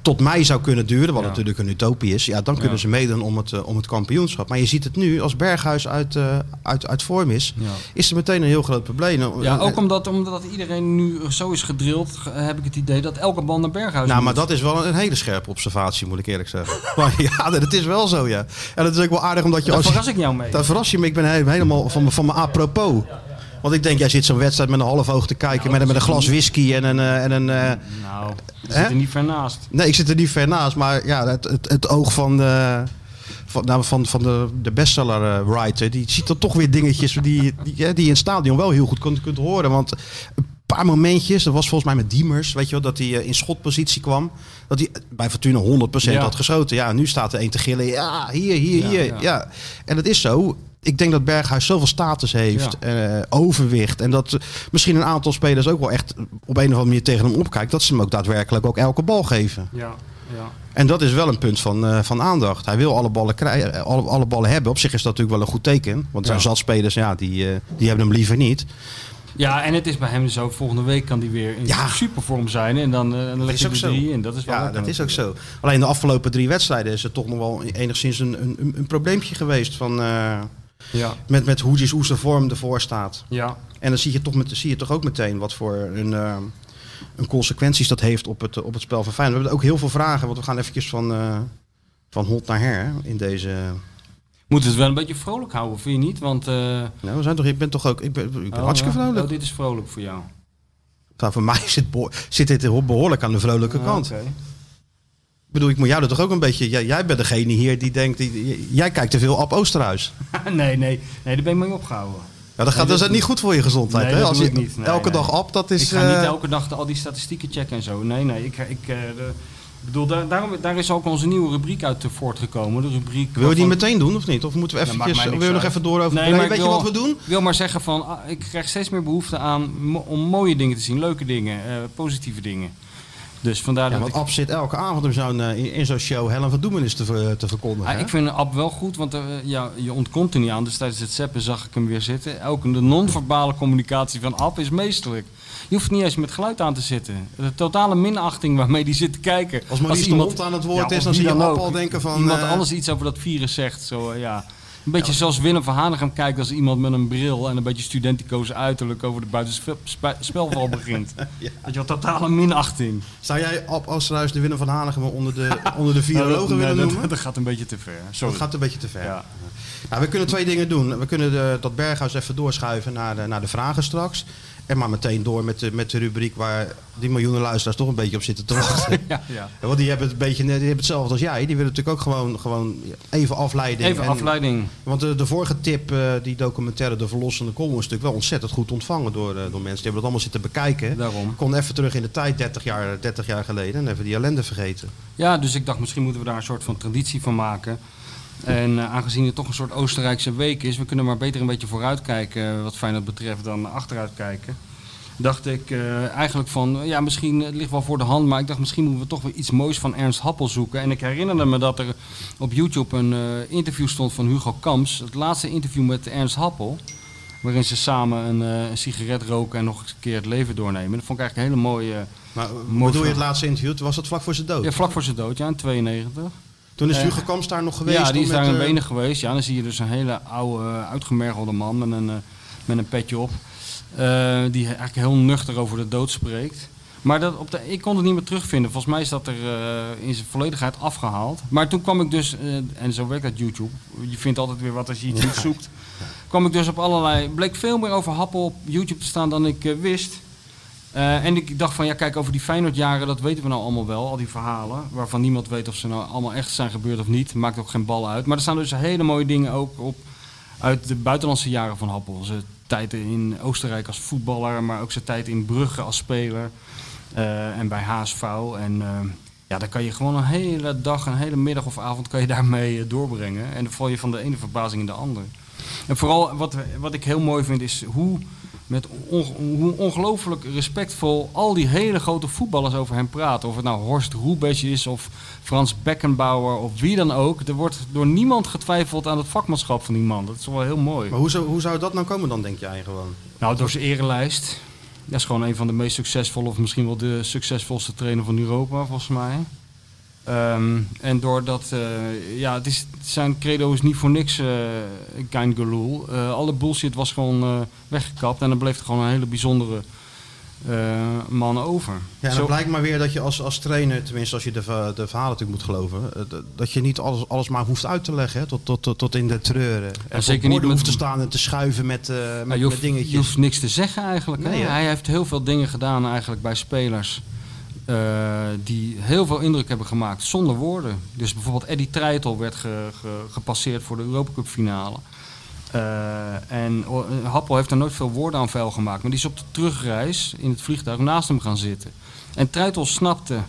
tot mei zou kunnen duren, wat Ja. natuurlijk een utopie is, ja, dan kunnen Ja. ze meedoen om het, eh, om het kampioenschap. Maar je ziet het nu, als Berghuis uit, eh, uit, uit vorm is, Ja. is er meteen een heel groot probleem. Ja, En- ook omdat, omdat iedereen nu zo is gedrild, ge- heb ik het idee dat elke bal naar Berghuis Nou, moet. maar dat is wel een hele scherpe observatie, moet ik eerlijk zeggen. maar ja, dat is wel zo, ja. En dat is ook wel aardig, omdat je... Daar Als, verras ik jou mee. daar verras je me, ik ben he- helemaal van, van mijn apropos. Want ik denk, jij zit zo'n wedstrijd met een half oog te kijken, met, een- met een glas whisky en een... eh, en een eh, Nou, ik Hè? zit er niet ver naast. Nee, ik zit er niet ver naast, maar ja, het, het, het oog van, de, van, nou, van, van de, de bestseller eh, writer, die ziet er toch weer dingetjes die, die, die je in het stadion wel heel goed kunt, kunt horen. Want een paar momentjes, dat was volgens mij met Diemers, weet je wel, dat hij in schotpositie kwam. Dat hij bij Fortuna 100% Ja. had geschoten. Ja, nu staat er één te gillen, ja, hier, hier, Ja, hier. ja. Ja. En dat is zo. Ik denk dat Berghuis zoveel status heeft, eh, overwicht. En dat misschien een aantal spelers ook wel echt op een of andere manier tegen hem opkijkt. Dat ze hem ook daadwerkelijk ook elke bal geven. Ja, ja. En dat is wel een punt van, eh, van aandacht. Hij wil alle ballen, krijgen, eh, alle, alle ballen hebben. Op zich is dat natuurlijk wel een goed teken. Want er zijn zat spelers, ja, die, die hebben hem liever niet. Ja, en het is bij hem dus ook volgende week kan hij weer in Ja. supervorm zijn. En dan, eh, dan leg je ook zo. drie in. Dat is wel Ja, dat is ook zo. Alleen de afgelopen drie wedstrijden is het toch nog wel enigszins een, een, een- een probleempje geweest. Van, Ja, met, met hoe, zijn vorm ervoor staat. ja. En dan zie je toch, met, zie je toch ook meteen wat voor een, eh, een consequenties dat heeft op het, op het spel van Feyenoord. We hebben ook heel veel vragen, want we gaan eventjes van, eh, van hot naar her in deze... Moet het wel een beetje vrolijk houden, vind je niet? Want eh, Nou, we zijn toch, ik ben toch ook ik ben, ik ben oh, hartstikke vrolijk. Oh, dit is vrolijk voor jou. Nou, voor mij zit, zit dit behoorlijk aan de vrolijke Ah, kant. Bedoel, ik moet jou er toch ook een beetje... Jij, jij bent degene hier die denkt... Die, jij kijkt te veel op Oosterhuis. nee, nee, nee, daar ben ik mee opgehouden. Ja, dat, gaat, Nee, dat is dat- niet goed voor je gezondheid. Nee, hè? dat Als je niet. Nee, elke dag op, dat is... ik ga eh, niet elke dag al die statistieken checken en zo. Nee, nee. Ik, ik, eh, ik bedoel, daar, daarom, daar is ook onze nieuwe rubriek uit voortgekomen. De rubriek Wil je die meteen doen of niet? Of moeten we eventjes, wil je nog even door over... Nee, maar weet je wat we doen? Ik wil maar zeggen van, ah, ik krijg steeds meer behoefte aan om mooie dingen te zien, leuke dingen, eh, positieve dingen. Dus vandaar Ja, dat want ik... Ab zit elke avond in zo'n, eh, in, in zo'n show Helen van Doemen is te, ver- te verkondigen. Ah, hè? ik vind Ab wel goed, want eh, ja, je ontkomt er niet aan. Dus tijdens het zeppen zag ik hem weer zitten. Ook de non-verbale communicatie van Ab is meesterlijk. Je hoeft niet eens met geluid aan te zitten. De totale minachting waarmee die zit te kijken. Als Maurice de Hond aan het woord Ja, is, dan zie je Ab ook. al denken van... Iemand eh, anders iets over dat virus zegt. Zo, eh, ja. Een beetje zoals Willem van Hanegem kijkt als iemand met een bril en een beetje studentico's uiterlijk over de buitenspelval begint. Ja. Dat je wel totale minachting. Zou jij Ab Oosterhuis de winnaar van Hanegem onder de, onder de virologen willen dat, noemen? dat gaat een beetje te ver. Sorry. Dat gaat een beetje te ver. Ja. Nou, we kunnen twee dingen doen. We kunnen de, dat Berghuis even doorschuiven naar de, naar de vragen straks. En maar meteen door met de, met de rubriek waar die miljoenen luisteraars toch een beetje op zitten te wachten. Ja, ja. Want die hebben het een beetje die hebben hetzelfde als jij. Die willen natuurlijk ook gewoon, gewoon even afleiding. Even En- afleiding. Want de, de vorige tip, eh, die documentaire De Verlossende Kolom, is natuurlijk wel ontzettend goed ontvangen door, eh, door mensen. Die hebben dat allemaal zitten bekijken. Daarom. Ik kon even terug in de tijd, 30 jaar, 30 jaar geleden, en even die ellende vergeten. Ja, dus ik dacht misschien moeten we daar een soort van traditie van maken. En eh, aangezien het toch een soort Oostenrijkse week is, we kunnen maar beter een beetje vooruitkijken eh, wat Feyenoord betreft dan achteruit kijken. Dacht ik eh, eigenlijk van, ja misschien het ligt wel voor de hand, maar ik dacht misschien moeten we toch weer iets moois van Ernst Happel zoeken. En ik herinnerde me dat er op YouTube een interview stond van Hugo Kamps, het laatste interview met Ernst Happel. Waarin ze samen een, een sigaret roken en nog eens een keer het leven doornemen. Dat vond ik eigenlijk een hele mooie... Maar bedoel je het laatste interview? Was dat vlak voor zijn dood. Ja, vlak voor zijn dood, ja, in 92. Toen is Hugo Kamps daar nog geweest. Ja, die is daar in eh, benen geweest. Ja, dan zie je dus een hele oude, eh, uitgemergelde man met een, eh, met een petje op. Die eigenlijk heel nuchter over de dood spreekt. Maar dat op de, ik kon het niet meer terugvinden. Volgens mij is dat er in zijn volledigheid afgehaald. Maar toen kwam ik dus, en zo werkt dat YouTube. Je vindt altijd weer wat als je iets zoekt. Kwam ik dus op allerlei. bleek veel meer over Happel op YouTube te staan dan ik wist. Eh, en ik dacht van ja, kijk, over die Feyenoordjaren, dat weten we nou allemaal wel, al die verhalen. Waarvan niemand weet of ze nou allemaal echt zijn gebeurd of niet. Maakt ook geen bal uit. Maar er staan dus hele mooie dingen ook op uit de buitenlandse jaren van Happel. Zijn tijd in Oostenrijk als voetballer, maar ook zijn tijd in Brugge als speler. eh, en bij HSV. En eh, ja, dan kan je gewoon een hele dag, een hele middag of avond kan je daarmee doorbrengen. En dan val je van de ene verbazing in de andere. En vooral wat, wat ik heel mooi vind is hoe, met on- hoe ongelooflijk respectvol al die hele grote voetballers over hem praten. Of het nou Horst Rubesch is of Frans Beckenbauer of wie dan ook. Er wordt door niemand getwijfeld aan het vakmanschap van die man. Dat is wel heel mooi. Maar hoe zou, hoe zou dat nou komen dan, denk jij gewoon? Nou, door zijn erenlijst. Dat is gewoon een van de meest succesvolle, of misschien wel de succesvolste trainer van Europa, volgens mij. Ehm, en doordat, eh ja, het is, zijn credo is niet voor niks eh Kein Geloel. Eh, alle bullshit was gewoon eh, weggekapt en dan bleef er gewoon een hele bijzondere man over. Ja, en Zo- blijkt maar weer dat je als, als trainer, tenminste als je de, de verhalen natuurlijk moet geloven, dat- je niet alles, alles maar hoeft uit te leggen, hè, tot, tot, tot, tot in de treuren. En zeker voor niet met- hoeft te staan en te schuiven met, met, hoeft, met dingetjes. je hoeft niks te zeggen eigenlijk. Nee, hè? Hij heeft heel veel dingen gedaan eigenlijk bij spelers eh, die heel veel indruk hebben gemaakt zonder woorden. Dus bijvoorbeeld Eddie Treitel werd ge- ge- gepasseerd voor de Europa Cup finale. Eh, en o- Happel heeft er nooit veel woorden aan vuil gemaakt. Maar die is op de terugreis in het vliegtuig naast hem gaan zitten. En Treitel snapte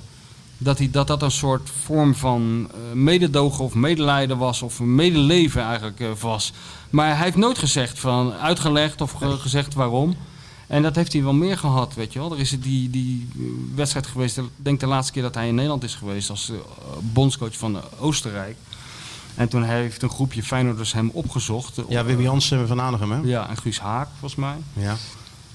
dat, hij, dat dat een soort vorm van eh, mededogen of medelijden was. Of medeleven eigenlijk eh, was. Maar hij heeft nooit gezegd van, uitgelegd of ge- gezegd waarom. En dat heeft hij wel meer gehad, weet je wel. Er is die, die wedstrijd geweest, ik denk de laatste keer dat hij in Nederland is geweest als eh, bondscoach van eh, Oostenrijk. En toen heeft een groepje Feyenoorders hem opgezocht. eh, Ja, Wim Jansen van Aanegem, hè? Ja, en Guus Haak, volgens mij. Ja.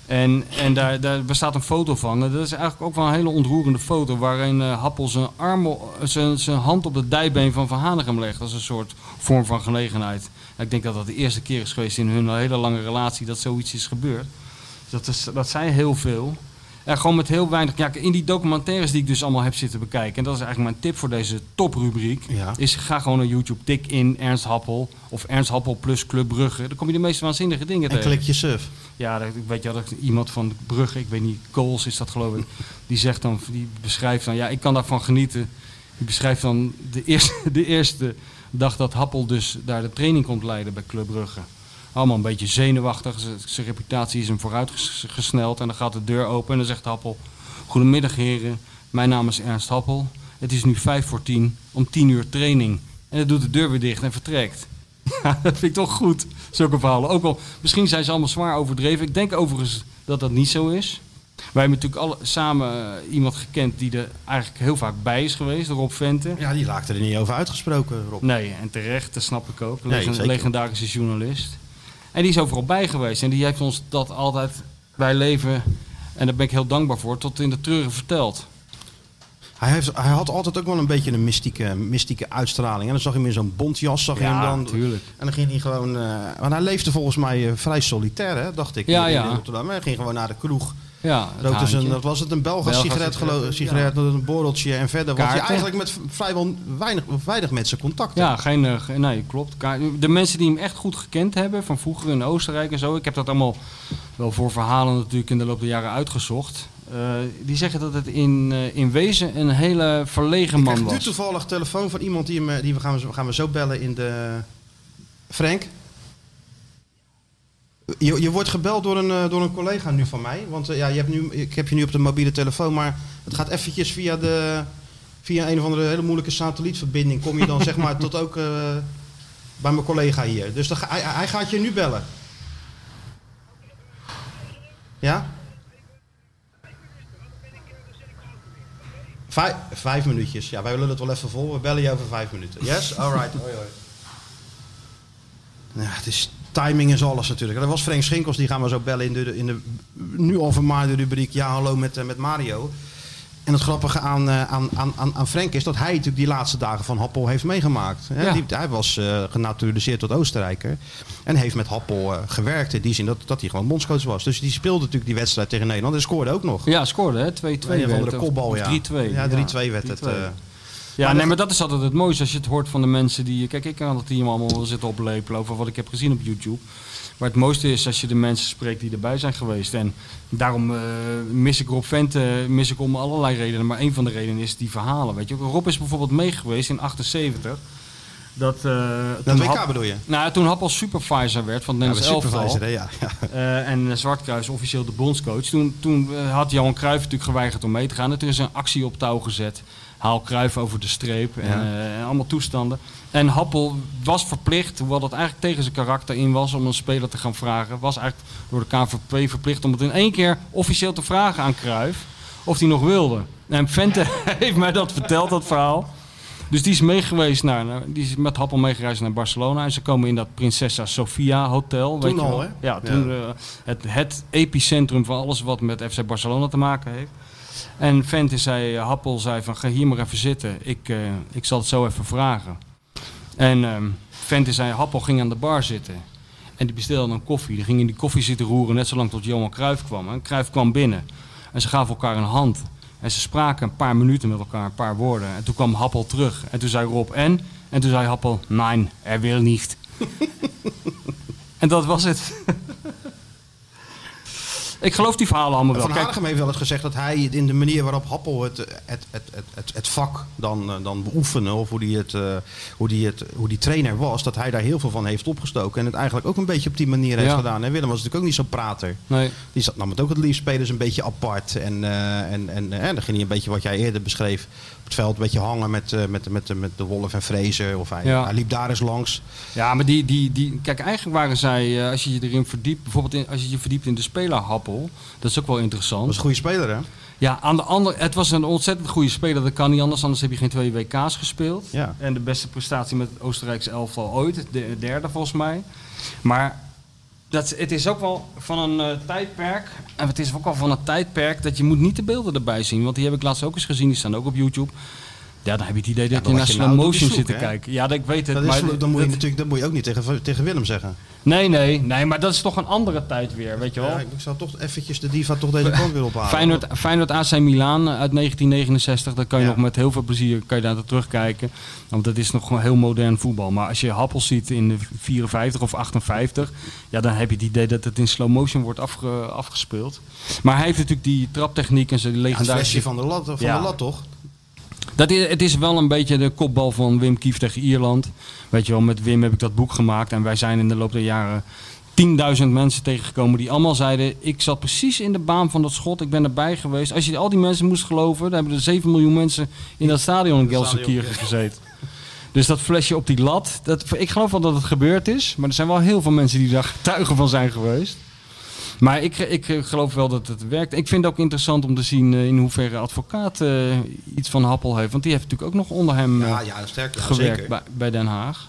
En, en daar, daar bestaat een foto van. Dat is eigenlijk ook wel een hele ontroerende foto. Waarin eh, Happel zijn, arm, zijn, zijn hand op het dijbeen van Van Hanegem legt. Is een soort vorm van gelegenheid. En ik denk dat dat de eerste keer is geweest in hun hele lange relatie dat zoiets is gebeurd. Dat, is, dat zei heel veel. En gewoon met heel weinig. Ja, in die documentaires die ik dus allemaal heb zitten bekijken. En dat is eigenlijk mijn tip voor deze toprubriek. Ja. Is ga gewoon naar YouTube. Tik in Ernst Happel. Of Ernst Happel plus Club Brugge. Dan kom je de meest waanzinnige dingen En tegen. klik je surf. Ja, dat, weet je, dat iemand van Brugge, ik weet niet, Kools is dat geloof ik, die zegt dan, die beschrijft dan, ja, ik kan daarvan genieten. Die beschrijft dan de eerste, de eerste dag dat Happel dus daar de training komt leiden bij Club Brugge. Allemaal een beetje zenuwachtig, zijn reputatie is hem vooruit ges- gesneld en dan gaat de deur open en dan zegt Happel, goedemiddag heren, mijn naam is Ernst Happel. Het is nu vijf voor tien, om tien uur training. En dan doet de deur weer dicht en vertrekt. Ja, dat vind ik toch goed, zulke verhalen. Ook al, misschien zijn ze allemaal zwaar overdreven. Ik denk overigens dat dat niet zo is. Wij hebben natuurlijk alle, samen eh, iemand gekend die er eigenlijk heel vaak bij is geweest, Rob Vente. Ja, die raakte er niet over uitgesproken, Rob. Nee, en terecht, dat snap ik ook. Een Nee, legendarische journalist. En die is overal bij geweest. En die heeft ons dat altijd bij leven, en daar ben ik heel dankbaar voor, tot in de treuren verteld. Hij, heeft, hij had altijd ook wel een beetje een mystieke, mystieke uitstraling. En dan zag je hem in zo'n bontjas, zag je hem dan. tuurlijk. En dan ging hij gewoon... eh want hij leefde volgens mij eh, vrij solitair, hè, dacht ik. Ja, in- in ja. Rotterdam. Hij ging gewoon naar de kroeg. Ja, het Rookte zijn, haantje. dat was het, een Belgisch Belgisch sigaret, sigaret, ja. sigaret met een borreltje. En verder was hij Kaarten. eigenlijk met vrijwel weinig, weinig met zijn contacten. Ja, geen, eh, nee, klopt. De mensen die hem echt goed gekend hebben, van vroeger in Oostenrijk en zo, ik heb dat allemaal wel voor verhalen natuurlijk in de loop der jaren uitgezocht. Eh, die zeggen dat het in, eh, in wezen een hele verlegen Ik man krijg nu was. toevallig telefoon van iemand die, die we gaan, we gaan we zo bellen in de... Frank? Je, je wordt gebeld door een, eh, door een collega nu van mij. Want eh, ja, je hebt nu, ik heb je nu op de mobiele telefoon, maar het gaat eventjes via, de, via een of andere hele moeilijke satellietverbinding. Kom je dan zeg maar tot ook eh, bij mijn collega hier. Dus dan hij, hij gaat je nu bellen. Ja? Vijf, vijf minuutjes. Ja, wij willen het wel even vol. We bellen je over vijf minuten. Yes? Alright. hoi, hoi. Ja, het is timing is alles natuurlijk. Dat was Frank Schinkels, die gaan we zo bellen in de, in de nu al vermaarde rubriek Ja, hallo met, eh, met Mario. En het grappige aan, eh, aan, aan, aan, aan Frank is dat hij natuurlijk die laatste dagen van Happel heeft meegemaakt. Hè? Ja. Die, hij was eh, genaturaliseerd tot Oostenrijker. En heeft met Happel gewerkt in die zin dat, dat hij gewoon bondscoach was. Dus die speelde natuurlijk die wedstrijd tegen Nederland en scoorde ook nog. Ja, scoorde hè, 2-2 Een of andere het, kopbal, ja. 3-2. Ja, 3-2 werd het. 3-2. Ja, Maar nee, dat- maar dat is altijd het mooiste als je het hoort van de mensen die... Kijk, ik kan het team allemaal wel zitten oplepelen over wat ik heb gezien op YouTube. Maar het mooiste is als je de mensen spreekt die erbij zijn geweest. En daarom eh, mis ik Rob Vente mis ik om allerlei redenen. Maar een van de redenen is die verhalen. Weet je. Rob is bijvoorbeeld meegeweest in 78. Dat, eh Dat toen WK Hap- bedoel je? Nou, toen Happel supervisor werd van het Ja, Nederlands de elftal. supervisor, hè? Ja, ja. Eh, en Zwartkruis officieel de bondscoach. Toen, toen had Johan Cruijff natuurlijk geweigerd om mee te gaan. En toen is een actie op touw gezet. Haal Cruijff over de streep en, Ja. eh, en allemaal toestanden. En Happel was verplicht, hoewel dat eigenlijk tegen zijn karakter in was... om een speler te gaan vragen. Was eigenlijk door de KVP verplicht om het in één keer officieel te vragen aan Cruijff... of hij nog wilde. En Vente heeft mij dat verteld, dat verhaal. Dus die is meegeweest naar, die is met Happel meegereisd naar Barcelona. En ze komen in dat Princesa Sofia hotel. Toen weet je al, wel. hè? Ja, toen Ja. eh, het, het epicentrum van alles wat met FC Barcelona te maken heeft. En Vente zei, eh, Happel zei van ga hier maar even zitten. Ik, eh, ik zal het zo even vragen. En ehm Vente zei, Happel ging aan de bar zitten. En die bestelde een koffie. Die ging in die koffie zitten roeren net zolang tot Johan Cruijff kwam. En Cruijff kwam binnen. En ze gaven elkaar een hand. En ze spraken een paar minuten met elkaar, een paar woorden. En toen kwam Happel terug. En toen zei Rob en? En toen zei Happel, nein, er wil niet. en dat was het. Ik geloof die verhalen allemaal wel. Van Kijk, Hanegem heeft wel eens gezegd dat hij in de manier waarop Happel het, het, het, het, het, het vak dan, eh, dan beoefenen, of hoe die, het, eh, hoe, die het, hoe die trainer was, dat hij daar heel veel van heeft opgestoken. En het eigenlijk ook een beetje op die manier heeft Ja. gedaan. En Willem was natuurlijk ook niet zo'n prater. nee. Die zat, nam het ook het liefst spelers een beetje apart. En, eh, en, en, eh, dan ging hij een beetje wat jij eerder beschreef. Het veld een beetje hangen met, eh, met, met, met de Wolf en Fraser. Of hij, Ja. hij liep daar eens langs. Ja, maar die, die, die, kijk, eigenlijk waren zij, eh, als je je erin verdiept, bijvoorbeeld in, als je je verdiept in de speler Happel, dat is ook wel interessant. was een goede speler, hè? Ja, aan de andere, het was een ontzettend goede speler, dat kan niet anders, anders heb je geen twee WK's gespeeld. Ja. En de beste prestatie met het Oostenrijkse elftal ooit, de derde volgens mij. Maar dat, het is ook wel van een eh, tijdperk, en het is ook wel van een tijdperk dat je moet niet de beelden erbij zien, want die heb ik laatst ook eens gezien, die staan ook op YouTube. Ja, dan heb je het idee dat je naar je slow nou motion zit te hè? kijken. Ja, dat, ik weet het. Dat, is, maar dan, moet je natuurlijk, dat moet je ook niet tegen, tegen Willem zeggen. Nee, nee, nee, maar dat is toch een andere tijd weer, weet je wel. Ja, ik zou toch eventjes de diva toch deze kant weer ophalen. Feyenoord, Feyenoord AC Milan uit 1969, dat kan je Ja. nog met heel veel plezier kan je daar naar terugkijken. Want dat is nog gewoon heel modern voetbal. Maar als je Happel ziet in de 54 of 58, ja, dan heb je het idee dat het in slow motion wordt afge- afgespeeld. Maar hij heeft natuurlijk die traptechniek en zijn Ja, het legendarische... van de lat, van de lat toch? Dat is, het is wel een beetje de kopbal van Wim Kief tegen Ierland. Weet je wel, met Wim heb ik dat boek gemaakt. En wij zijn in de loop der jaren 10.000 mensen tegengekomen die allemaal zeiden... ik zat precies in de baan van dat schot, ik ben erbij geweest. Als je al die mensen moest geloven, dan hebben er 7 miljoen mensen in dat stadion in Gelsenkirchen gezeten. Dus dat flesje op die lat, dat, ik geloof wel dat het gebeurd is. Maar er zijn wel heel veel mensen die daar getuigen van zijn geweest. Maar ik, ik eh, geloof wel dat het werkt. Ik vind het ook interessant om te zien eh, in hoeverre advocaat eh, iets van Happel heeft. Want die heeft natuurlijk ook nog onder hem eh, Ja, ja, sterk. Ja, gewerkt zeker. bij, bij Den Haag.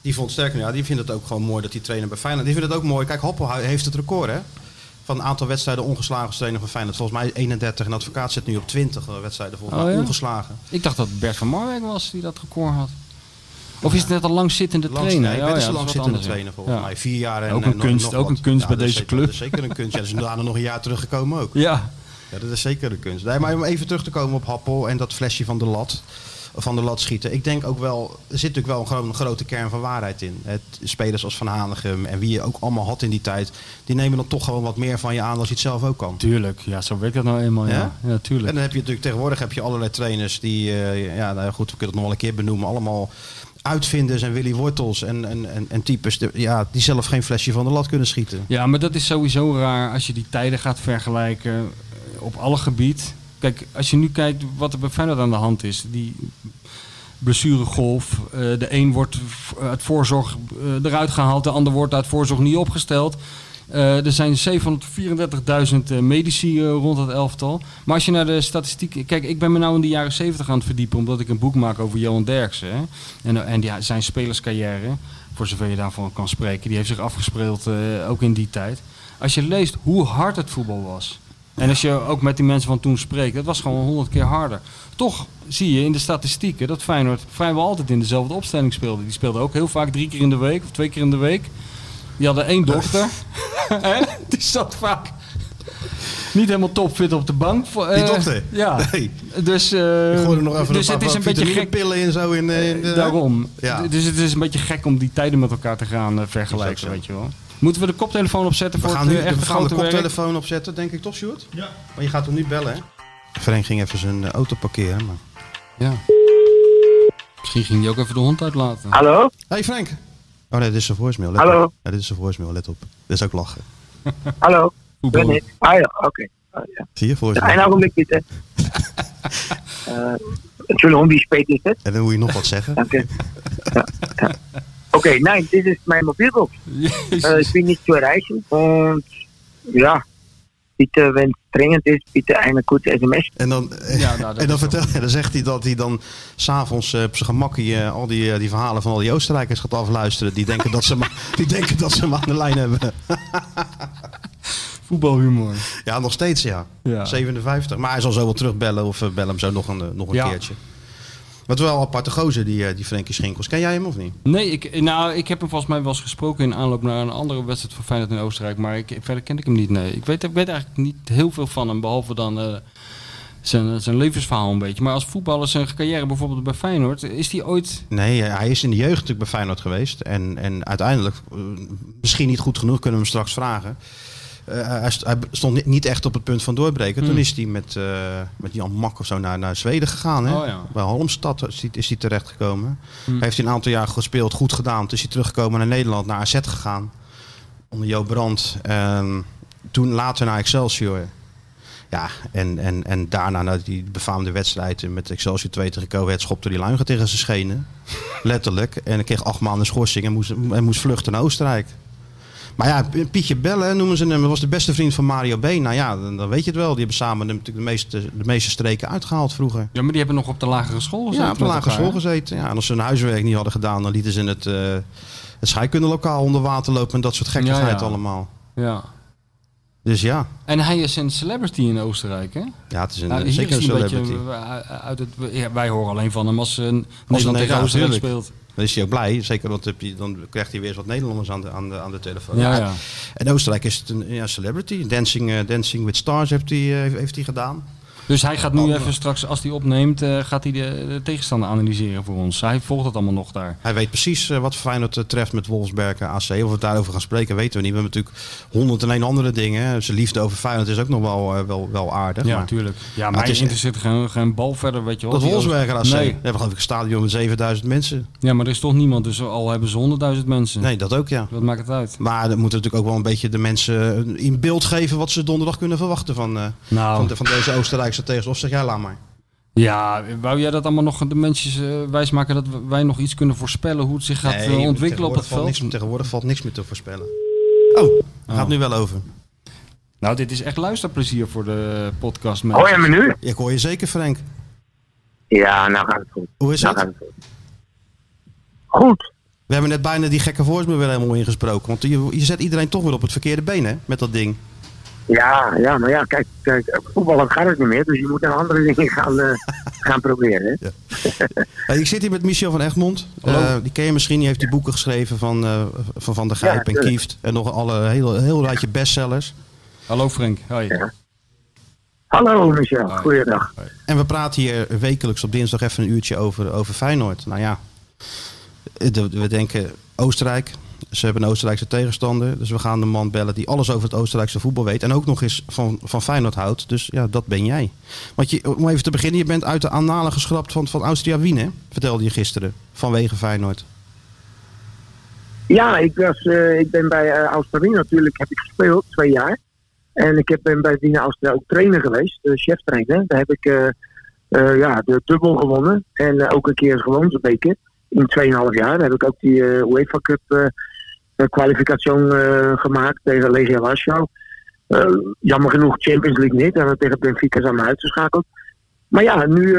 Die vond het sterker. Ja, die vindt het ook gewoon mooi dat die trainer bij Feyenoord. Die vindt het ook mooi. Kijk, Hoppel heeft het record, hè? Van een aantal wedstrijden ongeslagen als trainer van Feyenoord. Volgens mij 31 en advocaat zit nu op 20 wedstrijden volgens Oh, mij ja? ongeslagen. Ik dacht dat Bert van Marwijk was die dat record had. Of is het net een langzittende Langs, trainer? nee, Ja, Bert is ja, een dat is lang wat zittende anders, ja. trainer volgens Ja. mij. Vier jaar en Ook en een nog- kunst- nog ook een kunst bij deze zeker- club. Dat is zeker een kunst. Ja, dus daarna nog een jaar teruggekomen ook. Ja, Ja, dat is zeker een kunst. Nee, maar om even terug te komen op Happel en dat flesje van de lat. Van de lat schieten. Ik denk ook wel, er zit natuurlijk wel een, gro- een grote kern van waarheid in. Het, spelers als Van Hanegem en wie je ook allemaal had in die tijd. Die nemen dan toch gewoon wat meer van je aan als je het zelf ook kan. tuurlijk. Ja, zo werkt dat nou eenmaal. Ja, Ja? ja, tuurlijk. En dan heb je natuurlijk tegenwoordig heb je allerlei trainers die, eh, ja, nou goed, we kunnen het nog wel een keer benoemen, allemaal uitvinders en Willy Wortels en, en, en, en types ja, die zelf geen flesje van de lat kunnen schieten. Ja, maar dat is sowieso raar als je die tijden gaat vergelijken eh, op alle gebied. Kijk, als je nu kijkt wat er bij aan de hand is. Die blessuregolf. eh, de een wordt uit voorzorg eh, eruit gehaald. De ander wordt uit voorzorg niet opgesteld. Eh, er zijn 734.000 eh, medici eh, rond het elftal. Maar als je naar de statistiek... Kijk, ik ben me nou in de jaren 70 aan het verdiepen... omdat ik een boek maak over Johan Derksen. Hè? En, en zijn spelerscarrière, voor zover je daarvan kan spreken... die heeft zich afgespeeld ook in die tijd. Als je leest hoe hard het voetbal was... En als je ook met die mensen van toen spreekt, dat was gewoon honderd keer harder. Toch zie je in de statistieken dat Feyenoord vrijwel altijd in dezelfde opstelling speelde. Die speelde ook heel vaak drie keer in de week of twee keer in de week. Die hadden één dokter. Hè? Die zat vaak niet helemaal topfit op de bank. Voor, Die eh, dokter? Ja. Nee. Dus, eh, er nog even dus een het paar is een beetje gek. vitaminepillen in zo in, eh, in de... Daarom. Ja. Dus het is een beetje gek om die tijden met elkaar te gaan vergelijken, weet je wel. Moeten we de koptelefoon opzetten We voor gaan het nu eh, we gaan de werk? koptelefoon opzetten, denk ik toch, Sjoerd? Ja. Maar je gaat hem niet bellen, hè? Frank ging even zijn auto parkeren. Maar... Ja. Misschien ging hij ook even de hond uitlaten. Hallo? Hey Frank. Oh nee, dit is zijn voicemail. Let Hallo? Op. Ja, dit is zijn voicemail, let op. Dit is ook lachen. Hallo? Voetbal. Ben ik? Ah ja, oké. Ah, ja. Zie je, Ja, voicemail. een ogenblik bitte. uh, Entschuldigung, wie spät ist het? En dan moet je nog wat zeggen. Danke. Ja, ja. Okay, nein, das ist mein Mobilbox. Äh, ich bin nicht zu erreichen und ja, bitte, wenn es dringend ist, bitte eine kurze SMS. En dan, Ja, nou, en dan, is vertel, dan zegt hij dat hij dan s'avonds uh, op zijn gemakkie eh, al die, eh, die verhalen van al die Oostenrijkers gaat afluisteren. Die denken dat ze, die denken dat ze hem aan de lijn hebben. Voetbalhumor. Ja, nog steeds ja. Ja. 57. Maar hij zal zo wel terugbellen of uh, bel hem zo nog een, uh, nog een Ja. keertje. Wat wel een aparte gozer, die, uh, die Frenkie Schinkels. Ken jij hem of niet? Nee, ik, nou, ik heb hem volgens mij wel eens gesproken in aanloop naar een andere wedstrijd van Feyenoord in Oostenrijk. Maar ik, verder ken ik hem niet, nee. Ik weet, ik weet eigenlijk niet heel veel van hem, behalve dan eh, zijn, zijn levensverhaal een beetje. Maar als voetballer zijn carrière bijvoorbeeld bij Feyenoord, is hij ooit... Nee, eh, hij is in de jeugd natuurlijk bij Feyenoord geweest. En, en uiteindelijk, misschien niet goed genoeg, kunnen we hem straks vragen. Uh, hij, st hij, stond niet, echt op het punt van doorbreken. Hmm. Toen is hij met, uh, met Jan Mak of zo naar, naar Zweden gegaan. Hè? Oh, ja. Bij Halmstad is hij, is hij terechtgekomen. Hmm. Heeft hij een aantal jaar gespeeld, goed gedaan. Toen is hij teruggekomen naar Nederland, naar AZ gegaan. Onder Jo Brandt. En toen later naar Excelsior. Ja, en, en, en daarna naar die befaamde wedstrijd met Excelsior 2 tegen Coët schopte die luigen tegen zijn schenen. Letterlijk. En hij kreeg acht maanden schorsing en moest, en moest vluchten naar Oostenrijk. Maar ja, Pietje Bellen noemen ze hem. Was de beste vriend van Mario B. Nou ja, dan, dan weet je het wel. Die hebben samen natuurlijk de meeste, de meeste streken uitgehaald vroeger. Ja, maar die hebben nog op de lagere school gezeten. Ja, op de lagere elkaar, school gezeten. Ja, en als ze hun huiswerk niet hadden gedaan, dan lieten ze het, uh, het scheikundelokaal onder water lopen en dat soort gekkigheid ja, ja. allemaal. Ja. Dus ja. En hij is een celebrity in Oostenrijk, hè? Ja, het is een, nou, zeker een celebrity. Beetje, uit het, ja, wij horen alleen van hem als een Nederland tegen Oostenrijk speelt. Dan is hij ook blij. Zeker, want dan krijgt hij weer eens wat Nederlanders aan de, aan de, aan de telefoon. Ja, ja. En Oostenrijk is het een ja, celebrity. Dancing, uh, Dancing with Stars heeft hij, uh, heeft hij gedaan. Dus hij gaat nu Andere. even straks, als hij opneemt, uh, gaat hij de, de, tegenstander analyseren voor ons. Hij volgt het allemaal nog daar. Hij weet precies uh, wat Feyenoord uh, treft met Wolfsberg AC. Of we het daarover gaan spreken, weten we niet. We hebben natuurlijk honderd en een andere dingen. Zijn liefde over Feyenoord is ook nog wel, uh, wel, wel aardig. Ja, natuurlijk. Ja, maar het interesseert geen, geen bal verder, weet je wel. Dat Wolfsberg AC. Nee. We hebben geloof ik een stadion met 7000 mensen. Ja, maar er is toch niemand. Dus al hebben ze honderdduizend mensen. Nee, dat ook ja. Wat maakt het uit? Maar dan moeten natuurlijk ook wel een beetje de mensen in beeld geven... wat ze donderdag kunnen verwachten van, nou. van, de, van deze Oostenrijkse tegenstander. Of zeg jij, laat maar. Ja, wou jij dat allemaal nog de mensen uh, wijsmaken dat wij nog iets kunnen voorspellen hoe het zich gaat nee, uh, ontwikkelen op het veld? Niks, tegenwoordig valt niks meer te voorspellen. Oh, daar gaat Oh. nu wel over. Nou, dit is echt luisterplezier voor de podcast. Hoor je me nu? Ik hoor je zeker, Frank. Ja, nou gaat het goed. Hoe is nou het? het goed? Goed. We hebben net bijna die gekke voicemail weer helemaal ingesproken. Want je, je zet iedereen toch weer op het verkeerde been, hè? Met dat ding. Ja, ja, maar ja, kijk, kijk voetballen gaat het niet meer, dus je moet naar andere dingen gaan, uh, gaan proberen. Hè? Ja. hey, ik zit hier met Michel van Egmond. Uh, die ken je misschien, die heeft die boeken geschreven van uh, Van, van der Gijp ja, en Kieft. En nog alle heel, heel rijtje bestsellers. Hallo Frank, hoi. Ja. Hallo Michel, Hoi. goeiedag. Hoi. En we praten hier wekelijks op dinsdag even een uurtje over, over Feyenoord. Nou ja, we denken Oostenrijk, ze hebben een Oostenrijkse tegenstander. Dus we gaan de man bellen die alles over het Oostenrijkse voetbal weet. En ook nog eens van, van Feyenoord houdt. Dus ja, dat ben jij. Want je, om even te beginnen, je bent uit de annalen geschrapt van, van Austria Wien, hè? Vertelde je gisteren. Vanwege Feyenoord. Ja, ik, was, uh, ik ben bij uh, Austria Wien natuurlijk heb ik gespeeld, twee jaar. En ik heb, ben bij Wien Austria ook trainer geweest, uh, cheftrainer. Daar heb ik ja, de dubbel gewonnen. En ook een keer gewonnen, zo'n beker in 2,5 jaar heb ik ook die uh, UEFA Cup uh, kwalificatie uh, gemaakt tegen Legia Warschau. jammer genoeg Champions League niet. En tegen Benfica zijn we uitgeschakeld. Maar ja, nu,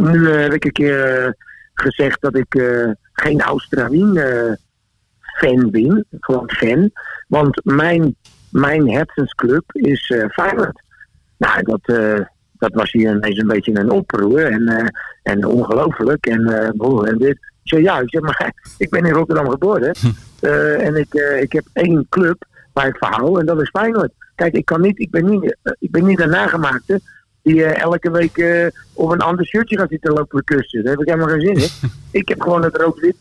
nu heb ik een keer gezegd dat ik geen Australien fan ben. Gewoon fan. Want mijn mijn is eh Feyenoord. Nou, dat, eh, dat was hier ineens een beetje een oproer en, eh, en ongelooflijk. En, eh, broer, en dit. Ik zei, ja, ik zeg, maar ik ben in Rotterdam geboren. Eh, en ik, ik heb één club waar ik verhaal en dat is Feyenoord. Kijk, ik, kan niet, ik, ben, niet, ik ben niet een nagemaakte die elke week eh, op een ander shirtje gaat zitten lopen kussen. Daar heb ik helemaal geen zin in. ik heb gewoon het rood-wit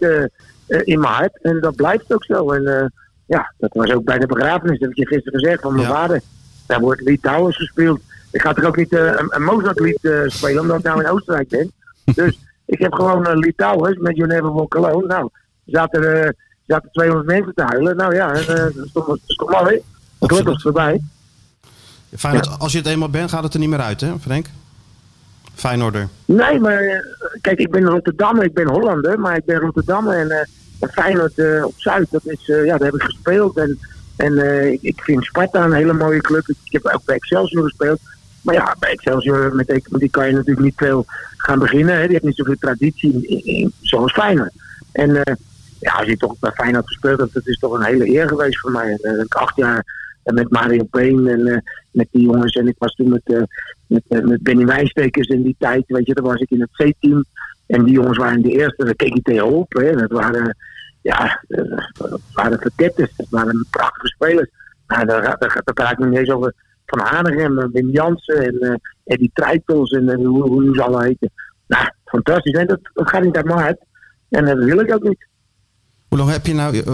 in mijn hart en dat blijft ook zo. En ja, dat was ook bij de begrafenis, dat heb ik je gisteren gezegd, van mijn Ja. vader. Daar wordt Towers gespeeld. Ik ga toch ook niet eh, een, een Mozart-lied eh, spelen, omdat ik nou in Oostenrijk ben. Dus ik heb gewoon een Lied Towers met You Never Walk Alone. Nou, er zaten, eh, er zaten 200 mensen te huilen. Nou ja, en, eh, is toch mooi. Gelukkig voorbij. Feyenoord, als je het eenmaal bent, gaat het er niet meer uit, hè, Frank? Feyenoorder. Nee, maar eh, kijk, ik ben Rotterdammer, ik ben Hollander, maar ik ben Rotterdammer en, eh en Feyenoord eh, op Zuid, dat is, eh, ja, daar heb ik gespeeld. En, en eh, ik, ik vind Sparta een hele mooie club. Ik, ik heb ook bij Excelsior gespeeld. Maar ja, bij Excelsior, met, die- kan je natuurlijk niet veel gaan beginnen. Hè. Die heeft niet zoveel traditie zoals Feyenoord. En eh, ja, als je toch bij Feyenoord gespeeld dat is toch een hele eer geweest voor mij. Ik acht jaar eh, met Mario Peen en met die jongens. En ik was toen met, met, met Benny Wijnstekers in die tijd. Weet je, daar was ik in het C-team. En die jongens waren de eerste, daar keek ik tegenop. Hè. Dat waren, ja, dat waren verketters. Dat waren prachtige spelers. Nou, daar, daar, daar praat ik niet eens over Van Hanegem, en Wim Jansen en uh, Eddie Treitels en eh, hoe, hoe ze allemaal heten. Nou, fantastisch. Nee, dat, dat gaat niet uit mijn hart. En dat wil ik ook niet. Hoe lang heb je nou... eh,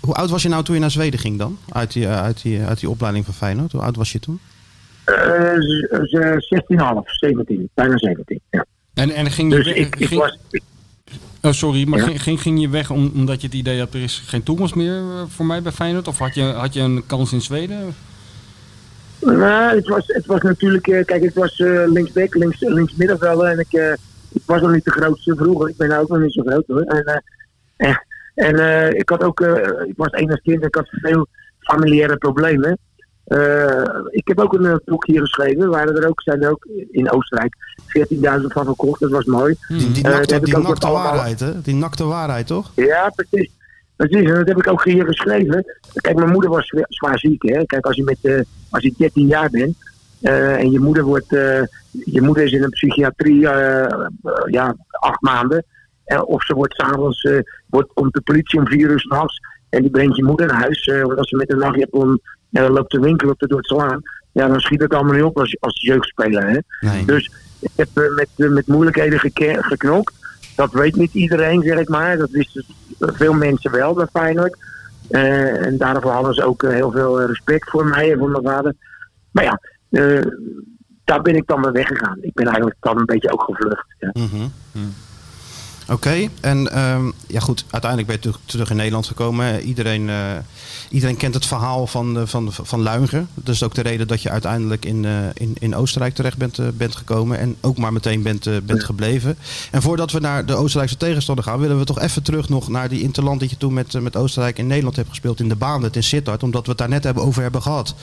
hoe oud was je nou toen je naar Zweden ging dan? Uit die, eh, uit die, uit die opleiding van Feyenoord. Hoe oud was je toen? Eh, z- 16,5, 17, bijna 17. Ja. En, en ging je Dus weg- ik, was. ik- Oh, sorry, maar Ja. ging, ging, ging je weg om, omdat je het idee had, er is geen toekomst meer eh, voor mij bij Feyenoord? Of had je, had je een kans in Zweden? Nou, het was, het was natuurlijk, eh, kijk, ik was eh linksback, links, links middenvelder en ik, eh, ik was nog niet de grootste vroeger. Ik ben nou ook nog niet zo groot hoor. En, eh, en, en ik had ook, ik was enig kind, ik had veel familiaire problemen. Ik heb ook een boek hier geschreven, waar er ook, zijn er ook in Oostenrijk 14.000 van verkocht, dat was mooi. Die, die nakte, die waarheid, hè? Die nakte waarheid, toch? Ja, precies. Precies, en dat heb ik ook hier geschreven. Kijk, mijn moeder was zwa- zwaar ziek. Hè? Kijk, als je, met, eh, als je 13 jaar bent eh, en je moeder, wordt, eh, je moeder is in een psychiatrie ja, acht maanden. Of ze wordt s'avonds, wordt komt de politie om vier uur s'nachts en die brengt je moeder naar huis. want als ze met een nachtjapon uh, loopt te winkelen of te door het slaan, ja, dan schiet het allemaal niet op als, als jeugdspeler. Hè? Nee. Dus ik heb met, met moeilijkheden geknokt. Dat weet niet iedereen, zeg ik maar. Dat wisten veel mensen wel bij Feyenoord. Eh, en daarvoor hadden ze ook eh, heel veel eh, respect voor mij en voor mijn vader. Maar ja, daar ben ik dan weer weggegaan. Ik ben eigenlijk dan een beetje ook gevlucht. Ja. Mhm. Oké, en ehm, ja goed, uiteindelijk ben je terug, in Nederland gekomen. Iedereen, eh, iedereen kent het verhaal van, eh, van, van Luinger. Dat is ook de reden dat je uiteindelijk in, eh, in, in Oostenrijk terecht bent, eh, bent gekomen. En ook maar meteen bent, bent gebleven. En voordat we naar de Oostenrijkse tegenstander gaan, willen we toch even terug nog naar die interland dat je toen met, met Oostenrijk in Nederland hebt gespeeld in de baan, het in Sittard. Omdat we het daar net hebben over hebben gehad.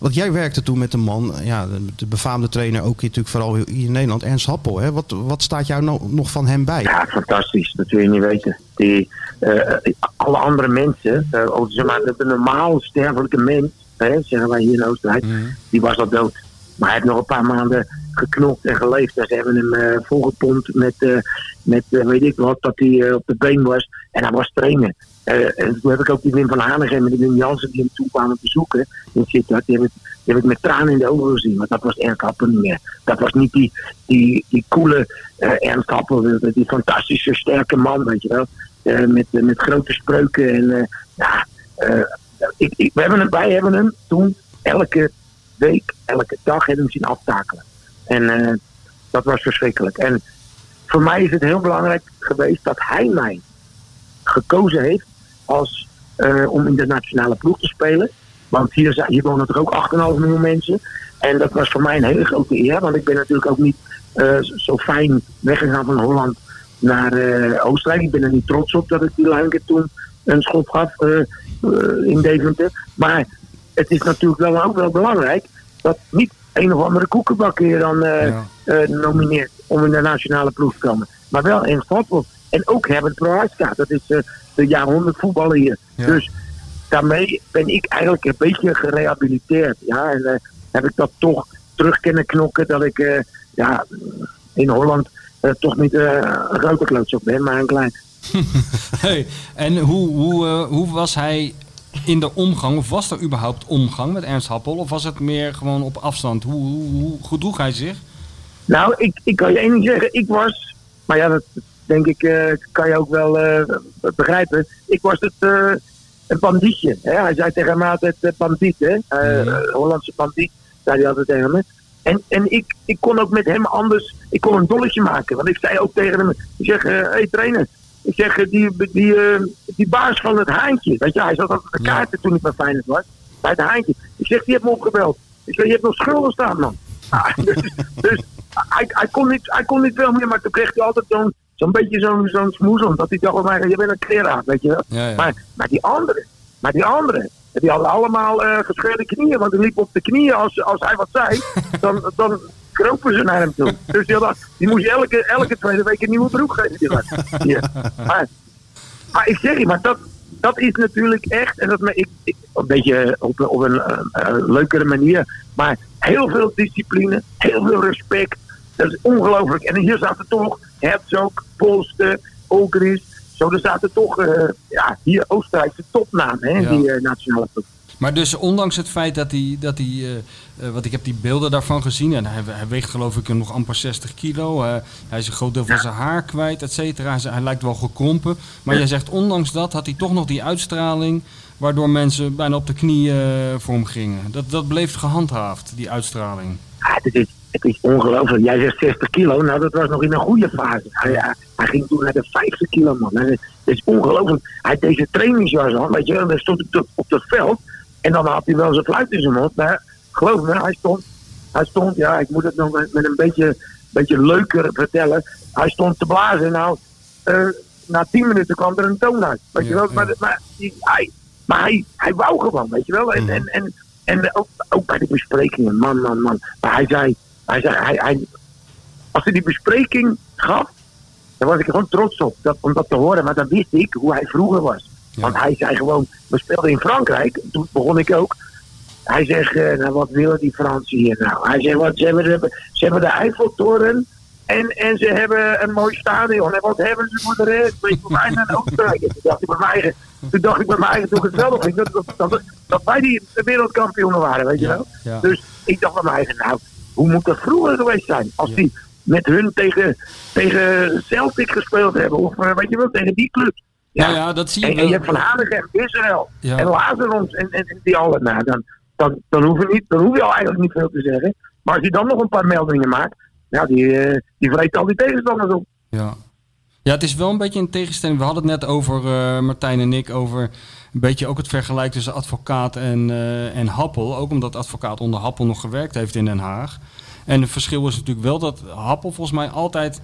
Want jij werkte toen met een man, ja, de, de befaamde trainer ook hier, natuurlijk vooral hier in Nederland, Ernst Happel. Hè? Wat, wat staat jou nou nog van hem bij? Ja, fantastisch. Dat wil je niet weten. Die, eh, alle andere mensen, ook, zeg maar, de, normaal sterfelijke mens, hè, zeggen wij hier in Oostenrijk, die was al dood. Maar hij heeft nog een paar maanden geknopt en geleefd. En ze hebben hem eh, volgepompt met, met weet ik wat, dat hij op de been was. En hij was trainen. Eh, en toen heb ik ook die Wim van Hanegem en die Wim Jansen die hem toe kwamen bezoeken in. Die heb ik, die heb ik met tranen in de ogen gezien. Want dat was Ernst Happel niet meer. Dat was niet die, die, die coole eh, Ernst Happel, die, fantastische, sterke man, weet je wel. Eh, met, met grote spreuken. En ja, ik, we hebben hem, wij hebben hem toen elke week, elke dag hebben we zien aftakelen. En dat was verschrikkelijk. En voor mij is het heel belangrijk geweest dat hij mij gekozen heeft als, eh, om in de nationale ploeg te spelen. Want hier, hier wonen toch ook 8,5 miljoen mensen. En dat was voor mij een hele grote eer. Want ik ben natuurlijk ook niet eh, zo fijn weggegaan van Holland naar eh, Oostenrijk. Ik ben er niet trots op dat ik die Luinke toen een schop gaf in Deventer. Maar het is natuurlijk wel ook wel belangrijk dat niet een of andere koekenbakker je dan nomineert om in de nationale ploeg te komen. Maar wel in Stadveld. En ook Herbert Prohaska. Dat is eh, de 100 voetballer hier. Ja. Dus daarmee ben ik eigenlijk een beetje gerehabiliteerd. Ja, en eh, heb ik dat toch terug kunnen knokken dat ik eh, ja, in Holland toch niet een grote klootzak ben, maar een klein. Hey, en hoe, hoe, hoe was hij in de omgang, of was er überhaupt omgang met Ernst Happel? Of was het meer gewoon op afstand? Hoe, hoe, hoe gedroeg hij zich? Nou, ik, ik kan je één ding zeggen. Ik was, maar ja, dat denk ik, eh, kan je ook wel eh, begrijpen. Ik was het eh, een bandietje. Hè? Hij zei tegen mij altijd bandiet, hè? Eh, Hollandse bandiet, zei hij altijd tegen me. En, en ik, ik kon ook met hem anders, ik kon een dolletje maken. Want ik zei ook tegen hem, ik zeg, hé hey, trainer, ik zeg, die, die, die baas van het haantje, weet je, hij zat altijd op de kaarten toen ik bij Feyenoord was, bij het haantje. Ik zeg, die heeft me opgebeld. Ik zeg, je hebt nog schulden staan, man. Ah, dus dus hij, hij, kon niet, hij kon niet veel meer, maar toen kreeg hij altijd zo'n zo'n beetje zo'n zo'n smoezem. Dat hij dacht, maar je bent een kleraar, weet je wel. Ja, ja. Maar, maar die anderen, maar die anderen, die hadden allemaal eh gescheurde knieën. Want die liepen op de knieën als, als hij wat zei. Dan, dan kropen ze naar hem toe. Dus die, hadden, die moest je elke, elke tweede week een nieuwe broek geven. Die. Ja. Maar, maar ik zeg je, maar dat, dat is natuurlijk echt, en dat me, ik, ik, een beetje op, op een eh, eh, leukere manier, maar heel veel discipline, heel veel respect. Dat is ongelooflijk. En hier zaten toch Herzog, Polster, Ogris. Zo, er zaten toch, eh, ja, hier Oostenrijkse hè, Ja. die eh, nationale. Maar dus ondanks het feit dat hij, dat hij eh, want ik heb die beelden daarvan gezien en hij, hij weegt geloof ik nog amper 60 kilo. hij is een groot deel van zijn haar kwijt, et cetera. Hij, lijkt wel gekrompen. Maar jij zegt ondanks dat had hij toch nog die uitstraling waardoor mensen bijna op de knieën voor hem gingen. Dat, dat bleef gehandhaafd, die uitstraling. Ja, het is, het is ongelooflijk. Jij zegt 60 kilo, nou dat was nog in een goede fase. Hij, hij, hij ging toen naar de 50 kilo, man. En Het is ongelooflijk. Hij had deze trainingsjas aan, weet je wel. En dan stond hij op, het veld. En dan had hij wel zijn fluit in zijn mond. Maar geloof me, hij stond, hij stond ja, ik moet het nog met, met een beetje, beetje leuker vertellen. Hij stond te blazen. Nou, eh, na 10 minuten kwam er een toon uit. Weet je wel. ja. Maar, hij, maar hij, hij wou gewoon, weet je wel. En, en, en, en ook, ook bij de besprekingen, man, man, man. Maar hij zei, hij zei, hij, hij, als hij die bespreking gaf, dan was ik gewoon trots op dat, om dat te horen. Maar dan wist ik hoe hij vroeger was. Ja. Want hij zei gewoon, we speelden in Frankrijk, toen begon ik ook. Hij zegt, eh, nou wat willen die Fransen hier nou? Hij zegt, wat, ze, hebben de, ze hebben de Eiffeltoren en, en ze hebben een mooi stadion. En wat hebben ze voor de rest? Weet je, voor mij en Oostenrijk. En Toen dacht ik bij mij eigen, toen dacht ik bij mij eigen, toen ik het wel nog ging, dat, dat, dat, dat wij die wereldkampioenen waren, weet je wel? ja. Dus ik dacht bij mij eigen, nou, hoe moet dat vroeger geweest zijn? Als die met hun tegen, tegen Celtic gespeeld hebben, of eh, weet je wel, tegen die club. Ja, ja, dat zie je En, je hebt Van Hanegem, Israël Ja. en Lazarons en, en, en die allen. Nou, dan, dan, dan, hoef je niet, dan hoef je al eigenlijk niet veel te zeggen. Maar als je dan nog een paar meldingen maakt, nou, die, eh die vreet al die tegenstanders op. Ja. ja, het is wel een beetje een tegenstelling. We hadden het net over, eh, Martijn en ik, over een beetje ook het vergelijk tussen advocaat en, eh, en Happel. Ook omdat advocaat onder Happel nog gewerkt heeft in Den Haag. En het verschil is natuurlijk wel dat Happel volgens mij altijd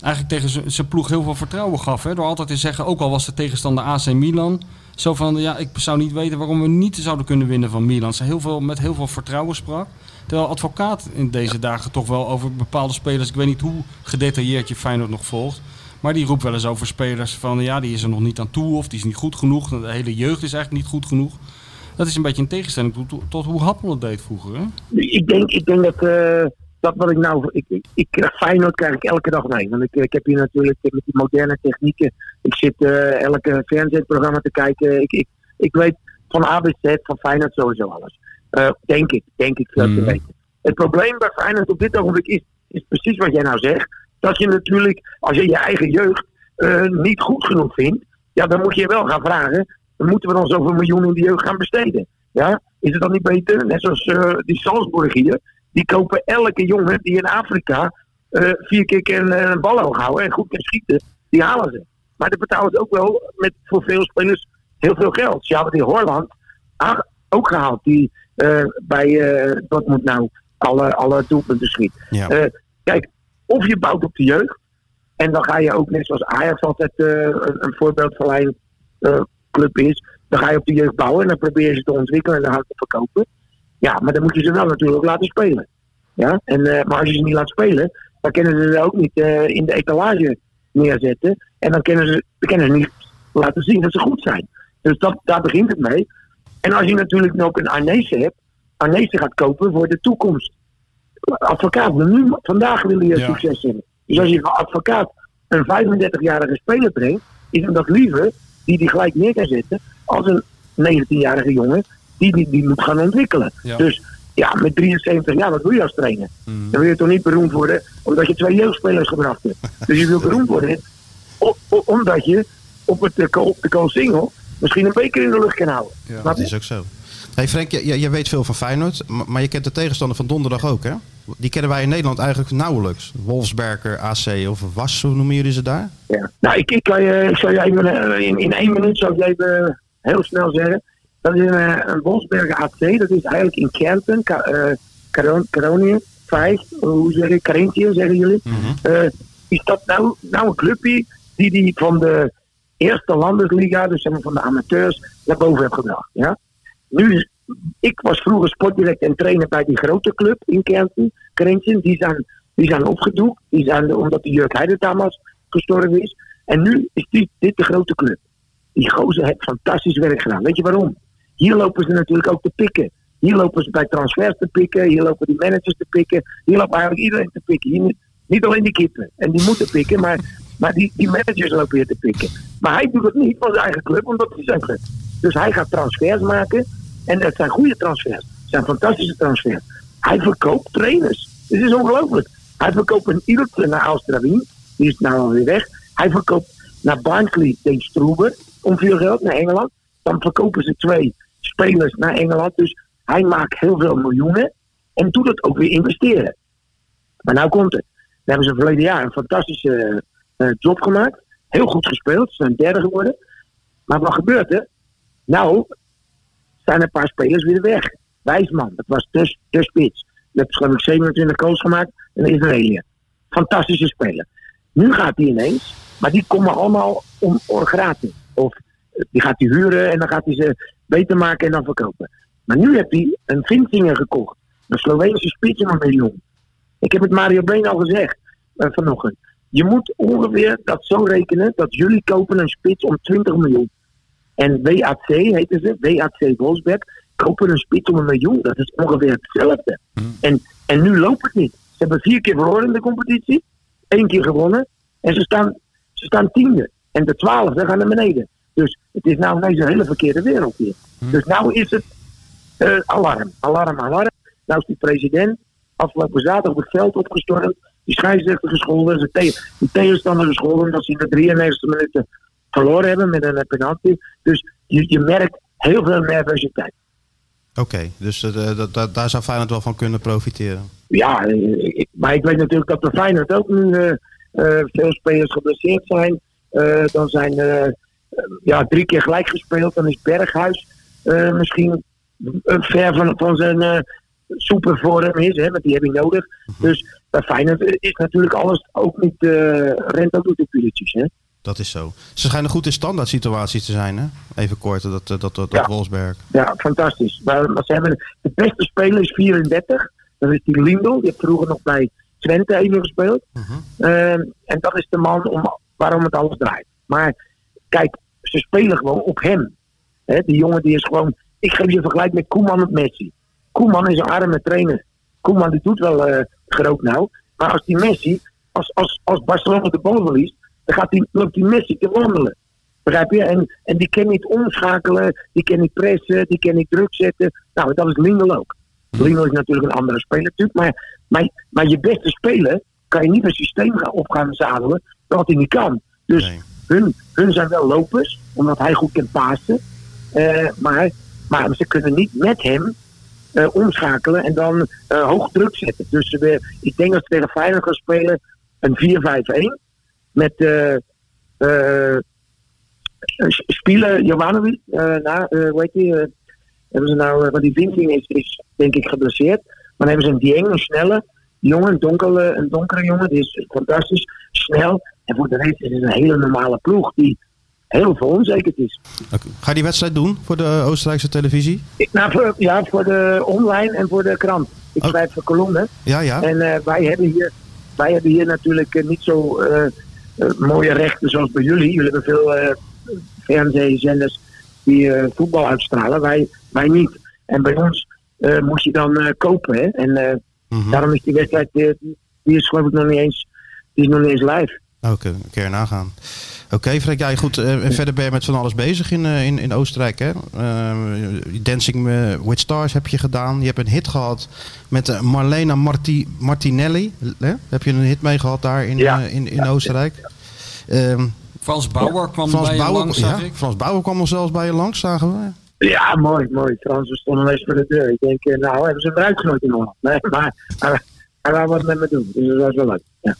eigenlijk tegen zijn ploeg heel veel vertrouwen gaf. Hè? Door altijd te zeggen, ook al was de tegenstander AC Milan... Zo van, ja, ik zou niet weten waarom we niet zouden kunnen winnen van Milan. Ze heel veel, met heel veel vertrouwen sprak. Terwijl advocaat in deze dagen toch wel over bepaalde spelers... Ik weet niet hoe gedetailleerd je Feyenoord nog volgt. Maar die roept wel eens over spelers van... Ja, die is er nog niet aan toe of die is niet goed genoeg. De hele jeugd is eigenlijk niet goed genoeg. Dat is een beetje een tegenstelling tot, tot hoe Happel het deed vroeger. Hè? Ik denk, ik denk dat, eh, dat wat ik nou... Ik, ik, ik krijg Feyenoord krijg ik elke dag mee. Want ik, ik heb hier natuurlijk met die moderne technieken... Ik zit eh, elke fernsehprogramma te kijken. Ik, ik, ik weet van A bis Z van Feyenoord sowieso alles. Eh, denk ik, denk ik veel te weten. Het probleem bij Feyenoord op dit ogenblik is, is precies wat jij nou zegt. Dat je natuurlijk, als je je eigen jeugd eh, niet goed genoeg vindt... Ja, dan moet je je wel gaan vragen... Dan moeten we dan zoveel miljoen in de jeugd gaan besteden. Ja? Is het dan niet beter? Net zoals eh, die Salzburg hier. Die kopen elke jongen die in Afrika eh, vier keer eh, een bal hoog houden en goed kan schieten. Die halen ze. Maar dan betalen ze ook wel met voor veel spelers heel veel geld. Ze hebben die Horland a- ook gehaald. Die eh, bij eh Dortmund nou alle, alle doelpunten schiet. Ja. Kijk, of je bouwt op de jeugd. En dan ga je ook, net zoals Ajax altijd eh, een, een voorbeeldverleiding eh, club is. Dan ga je op de jeugd bouwen en dan probeer je ze te ontwikkelen en dan hard te verkopen. Ja, maar dan moet je ze wel natuurlijk laten spelen. Ja? En, eh, maar als je ze niet laat spelen, dan kunnen ze ze ook niet in de etalage neerzetten. En dan kunnen ze, ze niet laten zien dat ze goed zijn. Dus dat, daar begint het mee. En als je natuurlijk nog een Arnezen hebt, Arnezen gaat kopen voor de toekomst. Advocaat wil nu, vandaag wil hij Ja. succes hebben. Dus als je een advocaat een 35-jarige speler brengt, is hem dat liever die die gelijk neer kan zetten als een 19-jarige jongen die, die die moet gaan ontwikkelen. Ja. Dus ja, met 73 jaar, wat doe je als trainer? Mhm. Dan wil je toch niet beroemd worden omdat je twee jeugdspelers gebracht hebt. Dus je wil beroemd worden omdat je op, het, eh, op de Koolsingel misschien een beker in de lucht kan houden. Snap Dat je? is ook zo. Hey Frank, je, je, weet veel van Feyenoord, maar je kent de tegenstander van donderdag ook, hè? Die kennen wij in Nederland eigenlijk nauwelijks. Wolfsberger, AC of Was, hoe noemen jullie ze daar? Ja. Nou, ik, ik, kan je, ik zal je even eh, in, in één minuut zou ik even eh, heel snel zeggen. Dat is een, eh, een Wolfsberger AC, dat is eigenlijk in Kärnten, Caronië, vijf, hoe zeg ik, Carinthië zeggen jullie. Eh, is dat nou, nou een clubje die die van de eerste landesliga, dus van de amateurs, naar boven heeft gebracht. Ja? Nu, ik was vroeger sportdirect en trainer bij die grote club in Kärnten, Carinthië. Die zijn, die zijn opgedoekt, die zijn, omdat de Jurk Heidentamers gestorven is. En nu is dit, dit de grote club. Die gozer heeft fantastisch werk gedaan. Weet je waarom? Hier lopen ze natuurlijk ook te pikken. Hier lopen ze bij transfers te pikken. Hier lopen die managers te pikken. Hier loopt eigenlijk iedereen te pikken. Hier niet, alleen die kippen. En die moeten pikken, maar, maar die, die managers lopen hier te pikken. Maar hij doet het niet van zijn eigen club, omdat is zijn club. Dus hij gaat transfers maken. En dat zijn goede transfers. Het zijn fantastische transfers. Hij verkoopt trainers. Dit is ongelooflijk. Hij verkoopt een Ilse naar Australië. Die is nou alweer weg. Hij verkoopt naar Barnsley den Stroeber om veel geld naar Engeland. Dan verkopen ze twee spelers naar Engeland. Dus hij maakt heel veel miljoenen. En doet het ook weer investeren. Maar nou komt het. We hebben ze verleden jaar een fantastische eh, job gemaakt. Heel goed gespeeld. Ze zijn derde geworden. Maar wat gebeurt er? Nou, zijn een paar spelers weer weg. Wijsman, dat was de, de spits. Die heeft geloof ik 27 goals gemaakt. Een Israëliër. Fantastische speler. Nu gaat hij ineens, maar die komen allemaal om, om. Of eh, die gaat hij huren en dan gaat hij ze beter maken en dan verkopen. Maar nu heeft hij een Vinsinger gekocht. Een Sloveense spits een miljoen. Ik heb het Mario Been al gezegd eh, vanochtend. Je moet ongeveer dat zo rekenen dat jullie kopen een spits om 20 miljoen. En WAC heten ze, WAC Wolfsberg, kopen een spits om een miljoen. Dat is ongeveer hetzelfde. En, en nu loopt het niet. Ze hebben vier keer verloren in de competitie, één keer gewonnen. En ze staan, ze staan tiende. En de twaalfde gaan naar beneden. Dus het is nou ineens een hele verkeerde wereld hier. Dus nou is het eh, alarm, alarm, alarm. Nou is die president afgelopen zaterdag op het veld opgestormd. Die scheidsrechter gescholden, zijn te- die tegenstander gescholden omdat ze in de 93 minuten verloren hebben met een eh, penalty. Dus je, je merkt heel veel nervositeit. Oké, dus eh, dat- daar zou Feyenoord wel van kunnen profiteren. Ja, eh, ik- maar ik weet natuurlijk dat de Feyenoord ook nu eh, eh, veel spelers geblesseerd zijn. Eh, dan zijn eh, eh, ja, drie keer gelijk gespeeld. Dan is Berghuis eh, misschien eh, ver van, van zijn eh supervorm is, hè, want die heb je nodig. Dus bij Feyenoord is natuurlijk alles ook niet, eh rent ook niet op pilletjes. Hè? Dat is zo. Ze schijnen goed in standaard situaties te zijn, hè? Even kort, dat, dat, dat, dat Ja. Wolfsberg. Ja, fantastisch. Maar, maar ze hebben, de beste speler is 34. Dat is die Lindel. Die heeft vroeger nog bij Twente even gespeeld. Ehm, en dat is de man om, waarom het alles draait. Maar kijk, ze spelen gewoon op hem. Hè, die jongen die is gewoon... Ik geef je een vergelijk met Koeman met Messi. Koeman is een arme trainer. Koeman die doet wel eh, groot nou. Maar als die Messi, als, als, als Barcelona de bal verliest, dan gaat die, loopt die Messi te wandelen. Begrijp je? En, en die kan niet omschakelen, die kan niet pressen, die kan niet druk zetten. Nou, dat is Lindel ook. Lindel is natuurlijk een andere speler natuurlijk, maar, maar, maar je beste speler kan je niet een systeem gaan, op gaan zadelen dat hij niet kan. Dus Nee. hun, hun zijn wel lopers, omdat hij goed kan pasen. Eh, maar, maar ze kunnen niet met hem eh, omschakelen en dan eh, hoog druk zetten. Dus ik denk dat ze tegen Feyenoord gaan spelen een 4-5-1 met eh eh Spieler Jovanovic, eh nou, eh, hoe heet die? eh, hebben ze nou, eh, want die Vincing is, is denk ik geblesseerd. Maar dan hebben ze een Dieng, een snelle jongen, een donkere, een donkere jongen, die is fantastisch, snel. En voor de rest is het een hele normale ploeg die heel veronzekerd is. Ga je die wedstrijd doen voor de Oostenrijkse televisie? Ik, nou, voor, ja, voor de online en voor de krant. Ik Oh. schrijf voor kolommen. Ja, ja. En eh, wij, hebben hier, wij hebben hier natuurlijk eh, niet zo eh, eh, mooie rechten zoals bij jullie. Jullie hebben veel eh, fernsehzenders die eh, voetbal uitstralen. Wij, wij niet. En bij ons eh, moest je dan eh, kopen. Hè? En eh, Mhm. daarom is die wedstrijd, eh, die, is geloof ik nog niet eens, die is nog niet eens live. Oké, een keer nagaan. Oké, Freek, ja, goed. eh, en verder ben je met van alles bezig in, eh, in, in Oostenrijk, hè? Eh, Dancing with Stars heb je gedaan. Je hebt een hit gehad met eh, Marlena Marti, Martinelli. Hè? Heb je een hit mee gehad daar in, Ja. in, in Oostenrijk? Ehm, Frans Bauer kwam Frans bij je langs, ja, zag ik. Frans Bauer kwam al zelfs bij je langs, zagen we. Ja, mooi, mooi. Frans, we stonden eens voor de deur. Ik denk, nou, hebben ze gegooid in Holland. Nee, maar hij, hij wou wat met me doen. Dus dat was wel leuk. Ja.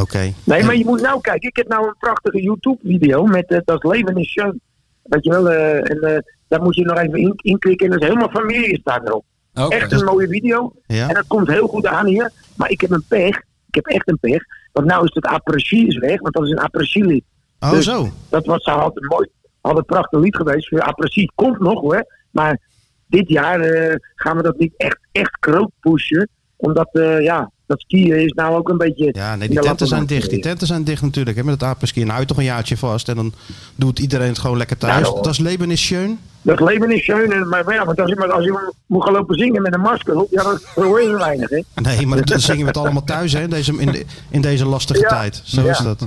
Oké. Nee, maar je moet nou kijken. Ik heb nou een prachtige YouTube-video met eh, Dat Leven is Schön. Weet je wel, eh, en eh, daar moet je nog even in, inklikken. En dat is helemaal familie staat erop. Echt een mooie video. Ja. En dat komt heel goed aan hier. Maar ik heb een pech. Ik heb echt een pech. Want nou is het apres is weg. Want dat is een apres lied. Oh, Dus zo. Dat was zou altijd mooi. Had een prachtig lied geweest. Voor apres komt nog hoor. Maar dit jaar eh, gaan we dat niet echt, echt groot pushen. Omdat, eh, ja, dat skiën is nou ook een beetje... Ja, nee, die tenten zijn dicht. Die tenten zijn dicht natuurlijk. Hè, met het apenski. Nou, hou je toch een jaartje vast. En dan doet iedereen het gewoon lekker thuis. Ja, joh. dat is leven is schön. Dat leven is schön. En, maar ja, want als je, maar als je moet gaan lopen zingen met een masker op, ja, dat hoor je weinig, hè? Nee, maar dan zingen we het allemaal thuis hè, in, deze, in, de- in deze lastige Ja. tijd. Zo Ja. is dat.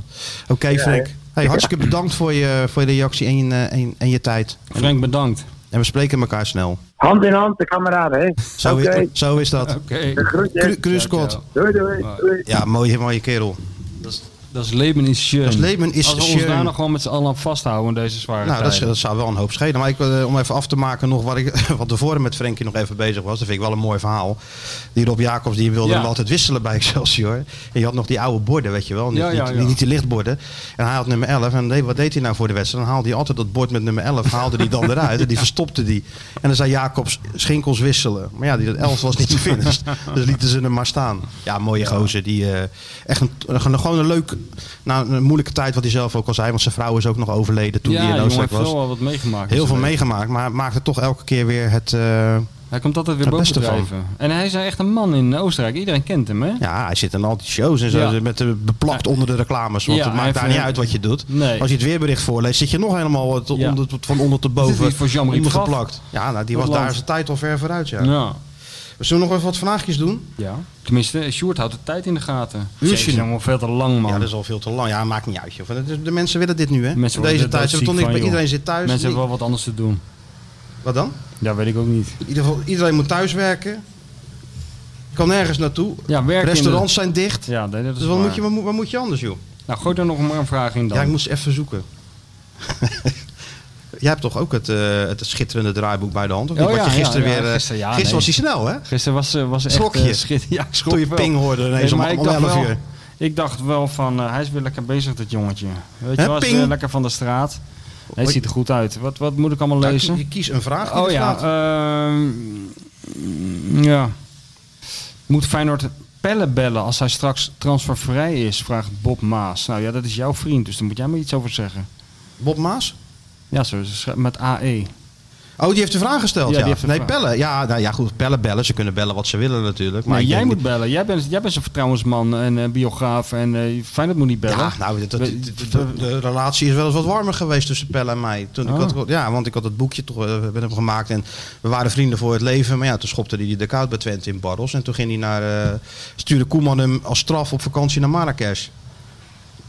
Oké, Frank. Hey, hartstikke bedankt voor je, voor je reactie en je, en, en je tijd. Frank, bedankt. En we spreken elkaar snel. Hand in hand, de kameraden, hè? Zo, Oké, is, zo is dat. Oké. Doei, doei. doei. Ja, mooie, mooie kerel. Dat is leven is schön. Dat is leven is Als we ons daar nog gewoon met z'n allen vasthouden in deze zware Nou, dat, is- dat zou wel een hoop schelen. Maar ik, eh, om even af te maken nog wat, ik, wat tevoren met Frenkie nog even bezig was. Dat vind ik wel een mooi verhaal. Die Rob Jacobs die wilde Ja. hem altijd wisselen bij Excelsior. En je had nog die oude borden, weet je wel. Niet, Ja, ja, niet, die lichtborden. En hij had nummer 11. En wat deed hij nou voor de wedstrijd? Dan haalde hij altijd dat bord met nummer 11. Haalde hij dan eruit. En die verstopte die. En dan zei Jacobs, Schinkels wisselen. Maar ja, die 11 was niet te vinden. dus lieten ze hem maar staan. Ja, mooie gozer. Die, eh, echt een- gewoon een leuk... Nou, een moeilijke tijd wat hij zelf ook al zei. Want zijn vrouw is ook nog overleden toen ja, hij in Oostenrijk heeft was. wel wat meegemaakt. Heel Dus, veel eh, meegemaakt, maar maakte toch elke keer weer het... eh, Hij komt altijd weer Het beste bovendrijven. En hij is echt een man in Oostenrijk. Iedereen kent hem, hè? ja, hij zit in al die shows en zo, Ja. met de, beplakt onder de reclames. Want Ja, het hij maakt daar heeft, niet eh, uit wat je doet. nee. Als je het weerbericht voorleest, zit je nog helemaal Ja. onder, van onder tot Is boven iets voor Jean-Marie Pfaff? ondergeplakt. Ja, nou, die was daar zijn tijd al ver vooruit, ja. We zullen nog even wat vraagjes doen? ja. Tenminste, Sjoerd houdt de tijd in de gaten. Uurtje. Jezus, jongen, veel te lang, man. Ja, dat is al veel te lang. Ja, maakt niet uit. Joh. Het is- De mensen willen dit nu, hè? Mensen In deze tijd. Ze hebben toch niks doodziek bij van, iedereen zit thuis. Mensen Niet- hebben wel wat anders te doen. Wat dan? Ja, weet ik ook niet. In ieder geval, iedereen moet thuiswerken. Kan nergens naartoe. Ja, werken in de- Restaurants zijn dicht. Ja, dat is Dus wat waar. moet, je, wat, moet, wat moet je anders, joh? Nou, gooi er nog maar een vraag in dan. Ja, ik moest even zoeken. Jij hebt toch ook het, eh, het schitterende draaiboek bij de hand? Of niet? Oh, Wat ja, je gisteren ja, ja, weer. eh, gisteren, was hij snel, hè? Gisteren was, eh, was echt Schrok je? schit- Ja, ik schrok Toen je wel. ping hoorde ineens Nee, om, maar ik om dacht 11 wel- uur. Ik dacht wel van, hij is weer lekker bezig, dat jongetje. Weet je wel, hij is ping? weer lekker van de straat. Hij ziet er goed uit. Wat, wat moet ik allemaal lezen? je kiest een vraag. die Oh ja, ehm, ja. Moet Feyenoord Pelle bellen als hij straks transfervrij is? Vraagt Bob Maas. Nou ja, dat is jouw vriend, dus daar moet jij me iets over zeggen. Bob Maas? Ja, zo, met AE. Oh, die heeft de vraag gesteld. Ja, Ja, die heeft een nee, vraag. bellen. Ja, nou, ja, goed. Pellen, bellen. Ze kunnen bellen wat ze willen natuurlijk. Maar jij moet niet- bellen. Jij bent, jij bent zo'n vertrouwensman en eh, biograaf. En eh Feyenoord moet niet bellen. Ja, nou, dat- dat- de, de- relatie is wel eens wat warmer geweest tussen Pelle en mij. Toen ik Ah. had, ja, want ik had het boekje toch eh, met hem gemaakt en we waren vrienden voor het leven. Maar ja, toen schopte hij de koud bij Twente in Barros. En toen ging hij naar, eh, stuurde Koeman hem als straf op vakantie naar Marrakesh.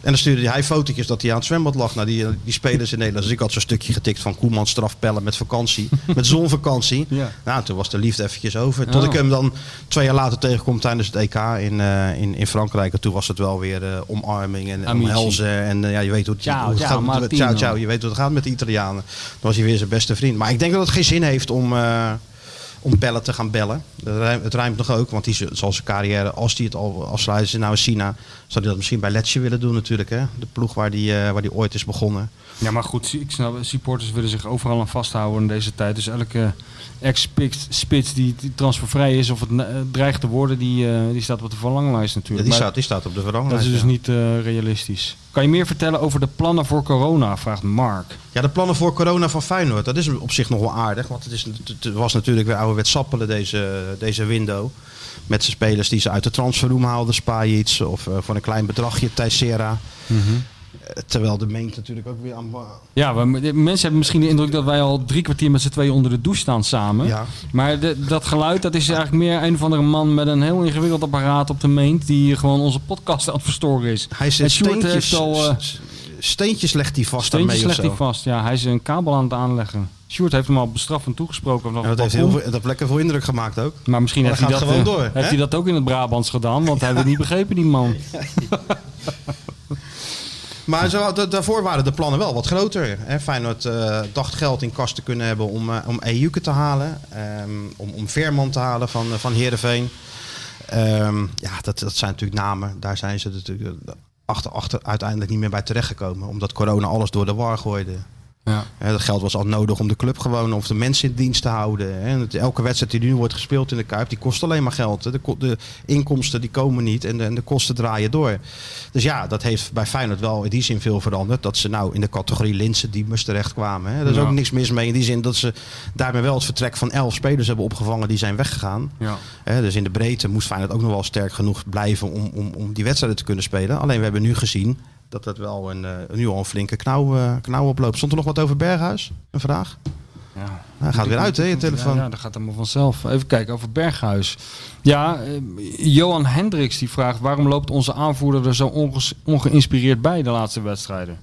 En dan stuurde hij fotootjes dat hij aan het zwembad lag naar die, die spelers in Nederland. Dus ik had zo'n stukje getikt van Koeman strafpellen met vakantie. met zonvakantie. Ja. Nou, toen was de liefde eventjes over. Tot Oh. ik hem dan twee jaar later tegenkom tijdens het EK in, eh, in, in Frankrijk. En toen was het wel weer eh, omarming en Amici. omhelzen. En eh, ja, je weet hoe het, Ciao, hoe het ciao, gaat. ciao, ciao. Je weet hoe het gaat met de Italianen. Dan was hij weer zijn beste vriend. Maar ik denk dat het geen zin heeft om, om bellen te gaan bellen. Het rijmt nog ook, want die zal zijn carrière, als hij het al afsluit, nou in China, zou hij dat misschien bij Letje willen doen natuurlijk. Hè? De ploeg waar die, eh, waar die ooit is begonnen. Ja, maar goed, ik snap, supporters willen zich overal aan vasthouden in deze tijd. Dus elke ex-spits die, die transfervrij is of het eh, dreigt te worden, die, eh, die staat op de verlanglijst Ja, natuurlijk. die, Maar staat, die staat op de dat veranglijst. is dus ja. niet eh, realistisch. Kan je meer vertellen over de plannen voor corona, vraagt Mark. Ja, de plannen voor corona van Feyenoord, dat is op zich nog wel aardig. Want het, is, het was natuurlijk weer ouderwets sappelen deze, deze window. Met zijn spelers die ze uit de transferroom haalden, Spajic of voor een klein bedragje Teixeira. Eh, Terwijl de meent natuurlijk ook weer aan... Ja, mensen hebben misschien de indruk dat wij al drie kwartier met z'n tweeën onder de douche staan samen. Ja. Maar de, dat geluid, dat is eigenlijk meer een of andere man met een heel ingewikkeld apparaat op de meent. Die gewoon onze podcast aan het verstoren is. Hij Sjoerd steentjes, al, s- steentjes legt hij vast Steentjes daarmee of legt zo. hij vast. Ja, hij is een kabel aan het aanleggen. Sjoerd heeft hem al bestraffend toegesproken. Ja, dat, heeft heel veel, dat heeft lekker veel indruk gemaakt ook. Maar misschien Maar heeft, hij dat eh, gewoon door, heeft hij dat ook in het Brabants gedaan. Want hij heeft het niet begrepen, die man. Maar daarvoor waren de plannen wel wat groter. Hè? Feyenoord eh, dacht geld in kast te kunnen hebben om, eh om te halen. ehm, om, om Veerman te halen van, eh, van Heerenveen. Ehm, ja, dat, dat zijn natuurlijk namen. Daar zijn ze natuurlijk achter, achter uiteindelijk niet meer bij terechtgekomen. Omdat corona alles door de war gooide. Ja. Dat geld was al nodig om de club gewoon of de mensen in dienst te houden. En elke wedstrijd die nu wordt gespeeld in de Kuip, die kost alleen maar geld. De, ko- de inkomsten die komen niet en de, en de kosten draaien door. Dus ja, dat heeft bij Feyenoord wel in die zin veel veranderd. Dat ze nou in de categorie Linse Diemers terecht kwamen. Hè. Er is Ja. ook niks mis mee in die zin dat ze daarmee wel het vertrek van elf spelers hebben opgevangen die zijn weggegaan. Ja. Dus in de breedte moest Feyenoord ook nog wel sterk genoeg blijven om, om, om die wedstrijden te kunnen spelen. Alleen we hebben nu gezien dat dat wel een, eh, nu al een flinke knauw, eh, knauw oploopt. Stond er nog wat over Berghuis? Een vraag? Ja. Hij gaat weer uit, hè, je telefoon. Ja, ja, dat gaat allemaal vanzelf. Even kijken over Berghuis. Ja, eh, Johan Hendricks die vraagt... waarom loopt onze aanvoerder er zo onges- ongeïnspireerd bij de laatste wedstrijden?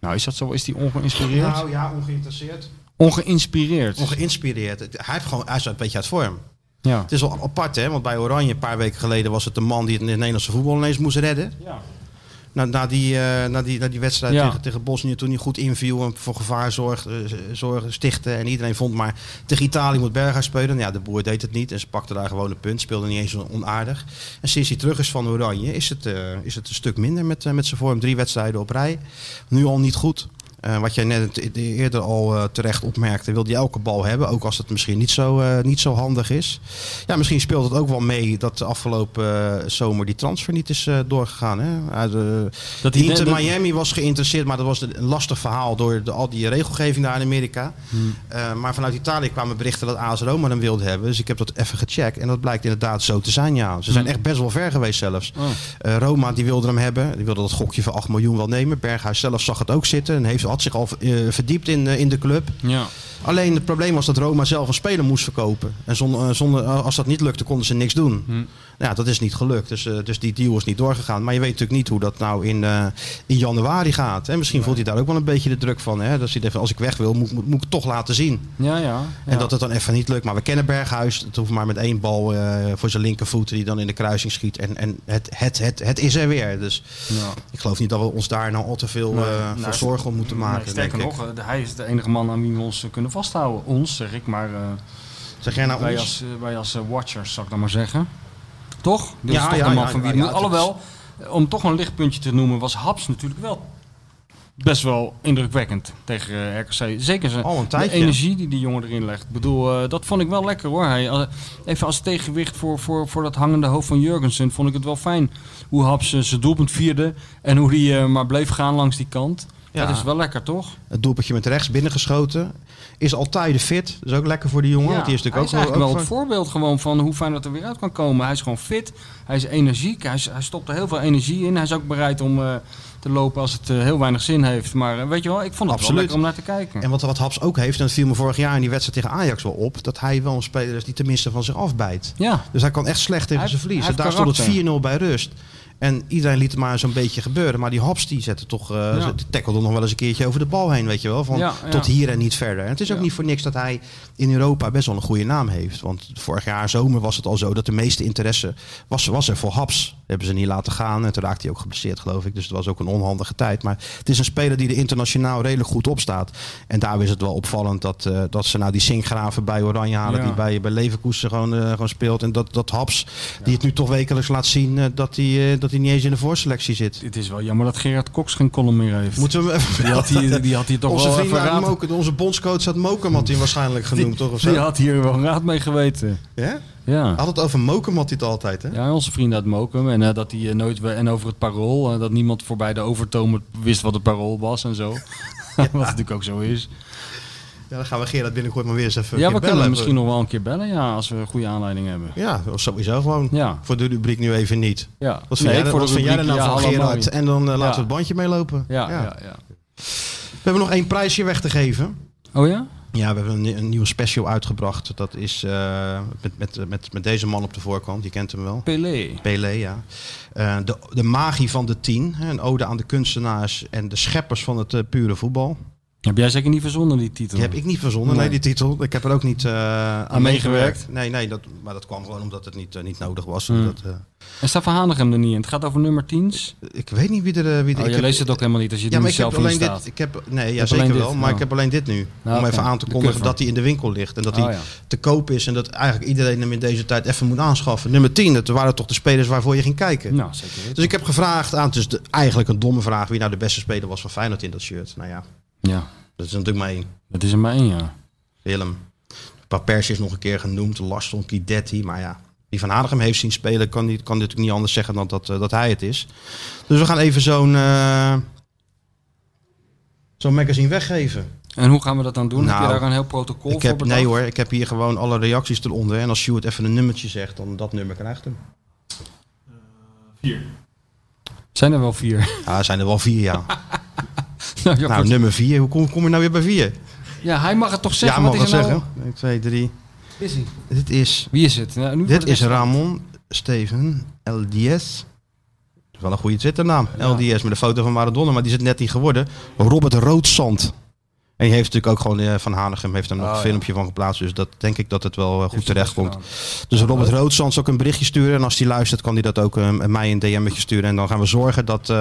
Nou, is dat zo? Is die ongeïnspireerd? Nou ja, ongeïnteresseerd. Ongeïnspireerd. Ongeïnspireerd. Hij, heeft gewoon, hij is een beetje uit vorm. ja. Het is wel apart, hè? Want bij Oranje een paar weken geleden was het de man die het Nederlandse voetbal ineens moest redden. Ja. Na, na, die, eh, na, die, na die wedstrijd Ja. tegen, tegen Bosnië, toen hij goed inviel en voor gevaar zorg, eh, zorg stichtte. En iedereen vond maar tegen Italië moet Berghuis spelen. Ja, de boer deed het niet en ze pakte daar gewoon een punt. Speelde niet eens onaardig. En sinds hij terug is van Oranje is het, eh, is het een stuk minder met, met zijn vorm. Drie wedstrijden op rij. Nu al niet goed. Eh, wat jij net eerder al eh, terecht opmerkte, wil hij elke bal hebben. Ook als het misschien niet zo, eh, niet zo handig is. Ja, misschien speelt het ook wel mee dat de afgelopen zomer die transfer niet is doorgegaan. Hè? Eh, Dat hij Inter Miami was geïnteresseerd, maar dat was een lastig verhaal door de, al die regelgeving daar in Amerika. Hmm. Maar vanuit Italië kwamen berichten dat AS Roma hem wilde hebben. Dus ik heb dat even gecheckt en dat blijkt inderdaad zo te zijn. Ja. Ze zijn Hmm. echt best wel ver geweest zelfs. Oh. Roma die wilde hem hebben. Die wilde dat gokje van 8 miljoen wel nemen. Berghuis zelf zag het ook zitten en heeft, had zich al eh, verdiept in, eh, in de club. Ja. Alleen het probleem was dat Roma zelf een speler moest verkopen. En zonder, eh, zonder, eh, als dat niet lukte, konden ze niks doen. Hm. Ja, dat is niet gelukt. Dus, eh, dus die deal is niet doorgegaan. Maar je weet natuurlijk niet hoe dat nou in, in januari gaat. Hè? Misschien voelt hij daar ook wel een beetje de druk van. Hè? Dat hij denkt, als ik weg wil, moet, moet, moet ik het toch laten zien. Ja, ja. En dat het dan even niet lukt. Maar we kennen Berghuis. Het hoeft maar met één bal voor zijn linkervoet die dan in de kruising schiet. En, en het, het, het, het is er weer. Dus Ja. ik geloof niet dat we ons daar nou al te veel Nee, nou, voor zorgen om moeten Nee, maken. sterker nog, hij is de enige man aan wie we ons kunnen vasthouden. Ons, zeg ik, maar... eh, Zeg jij nou wij, ons? als, eh, wij als eh, watchers, zou ik dan maar zeggen. Toch? Dit Ja, is toch ja, ja, van wie ja. Alhoewel, om toch een lichtpuntje te noemen, was Haps natuurlijk wel best wel indrukwekkend tegen RKC. Zeker zijn de energie die die jongen erin legt. Ik bedoel, dat vond ik wel lekker hoor. Hij, even als tegenwicht voor, voor, voor dat hangende hoofd van Jurgensen vond ik het wel fijn hoe Haps zijn doelpunt vierde en hoe hij eh, maar bleef gaan langs die kant. Ja. Dat is wel lekker toch? Het doelpuntje met rechts binnengeschoten. Is altijd fit. Dat is ook lekker voor die jongen. want die is hij natuurlijk is ook, eigenlijk ook wel het voorbeeld gewoon van hoe fijn dat er weer uit kan komen. Hij is gewoon fit, hij is energiek, hij, is- hij stopt er heel veel energie in. Hij is ook bereid om eh, te lopen als het eh, heel weinig zin heeft. Maar eh, weet je wel, ik vond het Absoluut. wel lekker om naar te kijken. En wat, wat Haps ook heeft, en dat viel me vorig jaar in die wedstrijd tegen Ajax wel op, dat hij wel een speler is die tenminste van zich afbijt. Ja, Dus hij kan echt slecht tegen Hij zijn verlies. daar stond het karakter. 4-0 bij rust. En iedereen liet het maar zo'n beetje gebeuren. Maar die Haps die zette toch, eh Ja. die tackelde nog wel eens een keertje over de bal heen, weet je wel. Van Ja, ja. tot hier en niet verder. En het is ook niet voor niks dat hij in Europa best wel een goede naam heeft. Want vorig jaar zomer was het al zo dat de meeste interesse was, was er voor Haps. Hebben ze niet laten gaan. En toen raakte hij ook geblesseerd, geloof ik. Dus het was ook een onhandige tijd. Maar het is een speler die er internationaal redelijk goed op staat. En daar is het wel opvallend dat, eh, dat ze nou die Sinkgraven bij Oranje halen. Die bij, bij Leverkusen gewoon, eh, gewoon speelt. En dat, dat Haps, die het nu toch wekelijks laat zien, dat hij dat hij niet eens in de voorselectie zit. het is wel jammer dat Gerard Cox geen column meer heeft. Moeten we hem even die, had hier, die had hier toch onze wel even raad, Moken, onze bondscoach Mokum had hij waarschijnlijk genoemd, toch? Of zo? die had hier wel raad mee geweten. Ja? Ja. Hij had het over Mokum had hij het altijd, hè? Ja, onze vriend uit Mokum. En eh, dat hij eh, nooit en over het parool. eh, dat niemand voorbij de overtomen wist wat het parool was en zo. wat natuurlijk ook zo is. Ja, dan gaan we Gerard binnenkort maar weer eens even Ja, we kunnen bellen. misschien nog wel een keer bellen, ja, als we een goede aanleiding hebben. Ja, of sowieso gewoon. Ja. Voor de rubriek nu even niet. Ja. Wat vind Nee, jij, voor wat de vind jij er rubriek, nou ja, van Gerard? mooi. En dan eh, laten we het bandje meelopen. Ja, ja, ja. We hebben nog één prijsje weg te geven. Oh ja? Ja, we hebben een, een nieuwe special uitgebracht. Dat is eh, met, met, met, met deze man op de voorkant. Je kent hem wel. Pelé. Pelé, ja. Eh, de, de magie van de tien. Hè, een ode aan de kunstenaars en de scheppers van het pure voetbal. Heb jij zeker niet verzonnen, die titel? Die heb ik niet verzonnen, nee, Nee. die titel. Ik heb er ook niet eh, aan, meegewerkt? Nee, nee dat, maar dat kwam gewoon omdat het niet, eh, niet nodig was. Hmm. Omdat, eh, En staat Van Hanegem er niet in? Het gaat over nummer 10's. ik weet niet wie er... wie er Oh, ik je heb- leest het ook helemaal niet als je Ja, er maar ik zelf in alleen staat. dit. Ik heb, nee, ja, zeker wel. Maar Oh. ik heb alleen dit nu. Nou, om even aan te De kondigen dat hij in de winkel ligt. En dat hij Oh, ja. te koop is. En dat eigenlijk iedereen hem in deze tijd even moet aanschaffen. Nummer 10, dat waren toch de spelers waarvoor je ging kijken. Nou, zeker. Dus ik heb gevraagd aan, het is de, eigenlijk een domme vraag, wie nou de beste speler was van Feyenoord in dat shirt. Nou ja, Ja, dat is natuurlijk maar één. dat is er maar één, ja. Willem. Een paar persjes nog een keer genoemd. Laston, Kidetti. Maar ja, wie Van Hanegem heeft zien spelen, kan, niet, kan natuurlijk niet anders zeggen dan dat, eh, dat hij het is. Dus we gaan even zo'n eh, zo'n magazine weggeven. En hoe gaan we dat dan doen? heb Nou, je daar een heel protocol Ik voor heb, bedacht? nee hoor, ik heb hier gewoon alle reacties eronder. En als Stuart even een nummertje zegt, dan dat nummer krijgt hem. Zijn er wel vier? Ja, er zijn er wel vier, ja. nou, ja, nou, nummer vier. Hoe kom, kom je nou weer bij vier? ja, hij mag het toch zeggen. ja, mag het nou? zeggen. 1, 2, 3. Is hij? Dit is, Wie is het? Nou, nu dit is Ramon Steven LDS. Dat is wel een goede Twitternaam. LDS met een foto van Maradona, maar die is het net niet geworden. Robert Roodzand. En die heeft natuurlijk ook gewoon eh, van Hanegem heeft er nog Oh, een ja. filmpje van geplaatst. Dus dat denk ik dat het wel eh, goed terecht komt. Dus Robert Roodzand zal ook een berichtje sturen. En als hij luistert, kan hij dat ook eh, mij een DM'tje sturen. En dan gaan we zorgen dat,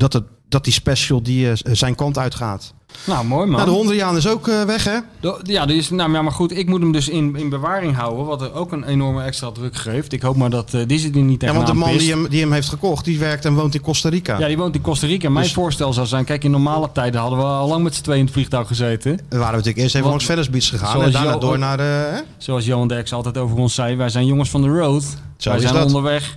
dat, het, dat die special die, eh, zijn kant uitgaat. Nou, mooi man. Nou, de Hondriaan is ook eh, weg, hè? De- Ja, die is, nou, ja, maar goed, ik moet hem dus in, in bewaring houden, wat er ook een enorme extra druk geeft. Ik hoop maar dat eh die zit er niet Ja, tegen want de man die hem, die hem heeft gekocht, die werkt en woont in Costa Rica. Ja, die woont in Costa Rica. Mijn Dus- voorstel zou zijn, kijk, in normale tijden hadden we al lang met z'n tweeën in het vliegtuig gezeten. We waren natuurlijk eerst even langs Venice Beach gegaan en daarna Jo- door naar... eh, hè? Zoals Johan Derks altijd over ons zei, wij zijn jongens van de road. Zo wij zijn dat. onderweg.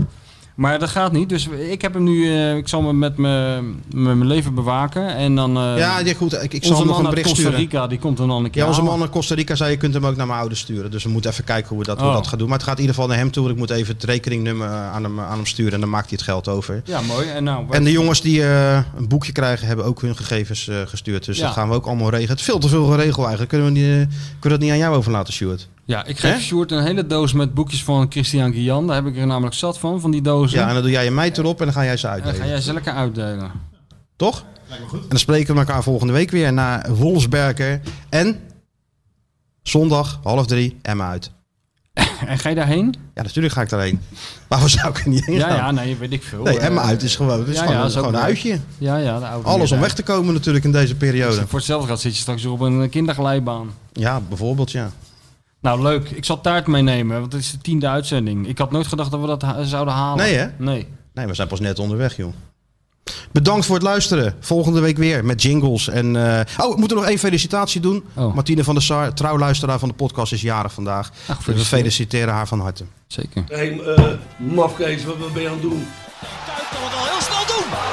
Maar dat gaat niet. Dus ik heb hem nu, eh, ik zal me met mijn met mijn leven bewaken. En dan, eh, ja, ja, goed. Ik, ik zal hem nog een bericht Costa sturen. Rica, die komt dan al een keer Ja, onze man in Costa Rica zei je kunt hem ook naar mijn ouders sturen. Dus we moeten even kijken hoe we dat, hoe Oh. dat gaan doen. Maar het gaat in ieder geval naar hem toe. Ik moet even het rekeningnummer aan hem, aan hem sturen en dan maakt hij het geld over. Ja, mooi. En, nou, En de jongens die eh, een boekje krijgen, hebben ook hun gegevens eh, gestuurd. Dus Ja. dat gaan we ook allemaal regelen. Het is veel te veel geregeld eigenlijk. Kunnen we, niet, eh, kunnen we dat niet aan jou overlaten, Stuart? Ja, ik geef Hè? Sjoerd een hele doos met boekjes van Christian Guian. Daar heb ik er namelijk zat van, van die dozen. Ja, en dan doe jij je meid erop en dan ga jij ze en dan uitdelen. ga jij ze lekker uitdelen. Toch? En dan spreken we elkaar volgende week weer naar Wolfsberger. En zondag, half drie, Emma uit. En ga je daarheen? Ja, natuurlijk ga ik daarheen. Waarvoor zou ik er niet heen Ja, gaan? ja, nee, weet ik veel. Nee, Eh, Emma uit is gewoon, het is ja, gewoon, ja, een- is ook gewoon een leuk. uitje. Ja, ja, de oude Alles om weg te komen natuurlijk in deze periode. Voor hetzelfde gaat zit je straks weer op een kinderglijbaan. Ja, bijvoorbeeld, ja. Nou, leuk. Ik zal taart meenemen, want het is de tiende uitzending. Ik had nooit gedacht dat we dat ha- zouden halen. Nee, hè? Nee. Nee, we zijn pas net onderweg, joh. Bedankt voor het luisteren. Volgende week weer met jingles. En, eh, Oh, we moeten nog één felicitatie doen. Oh. Martine van der Sar, trouwluisteraar van de podcast, is jarig vandaag. Ach, Dus we feliciteren haar van harte. Zeker. Hé, hey, eh, mafkees, wat, wat ben je aan het doen? Kuit kan het al heel snel doen.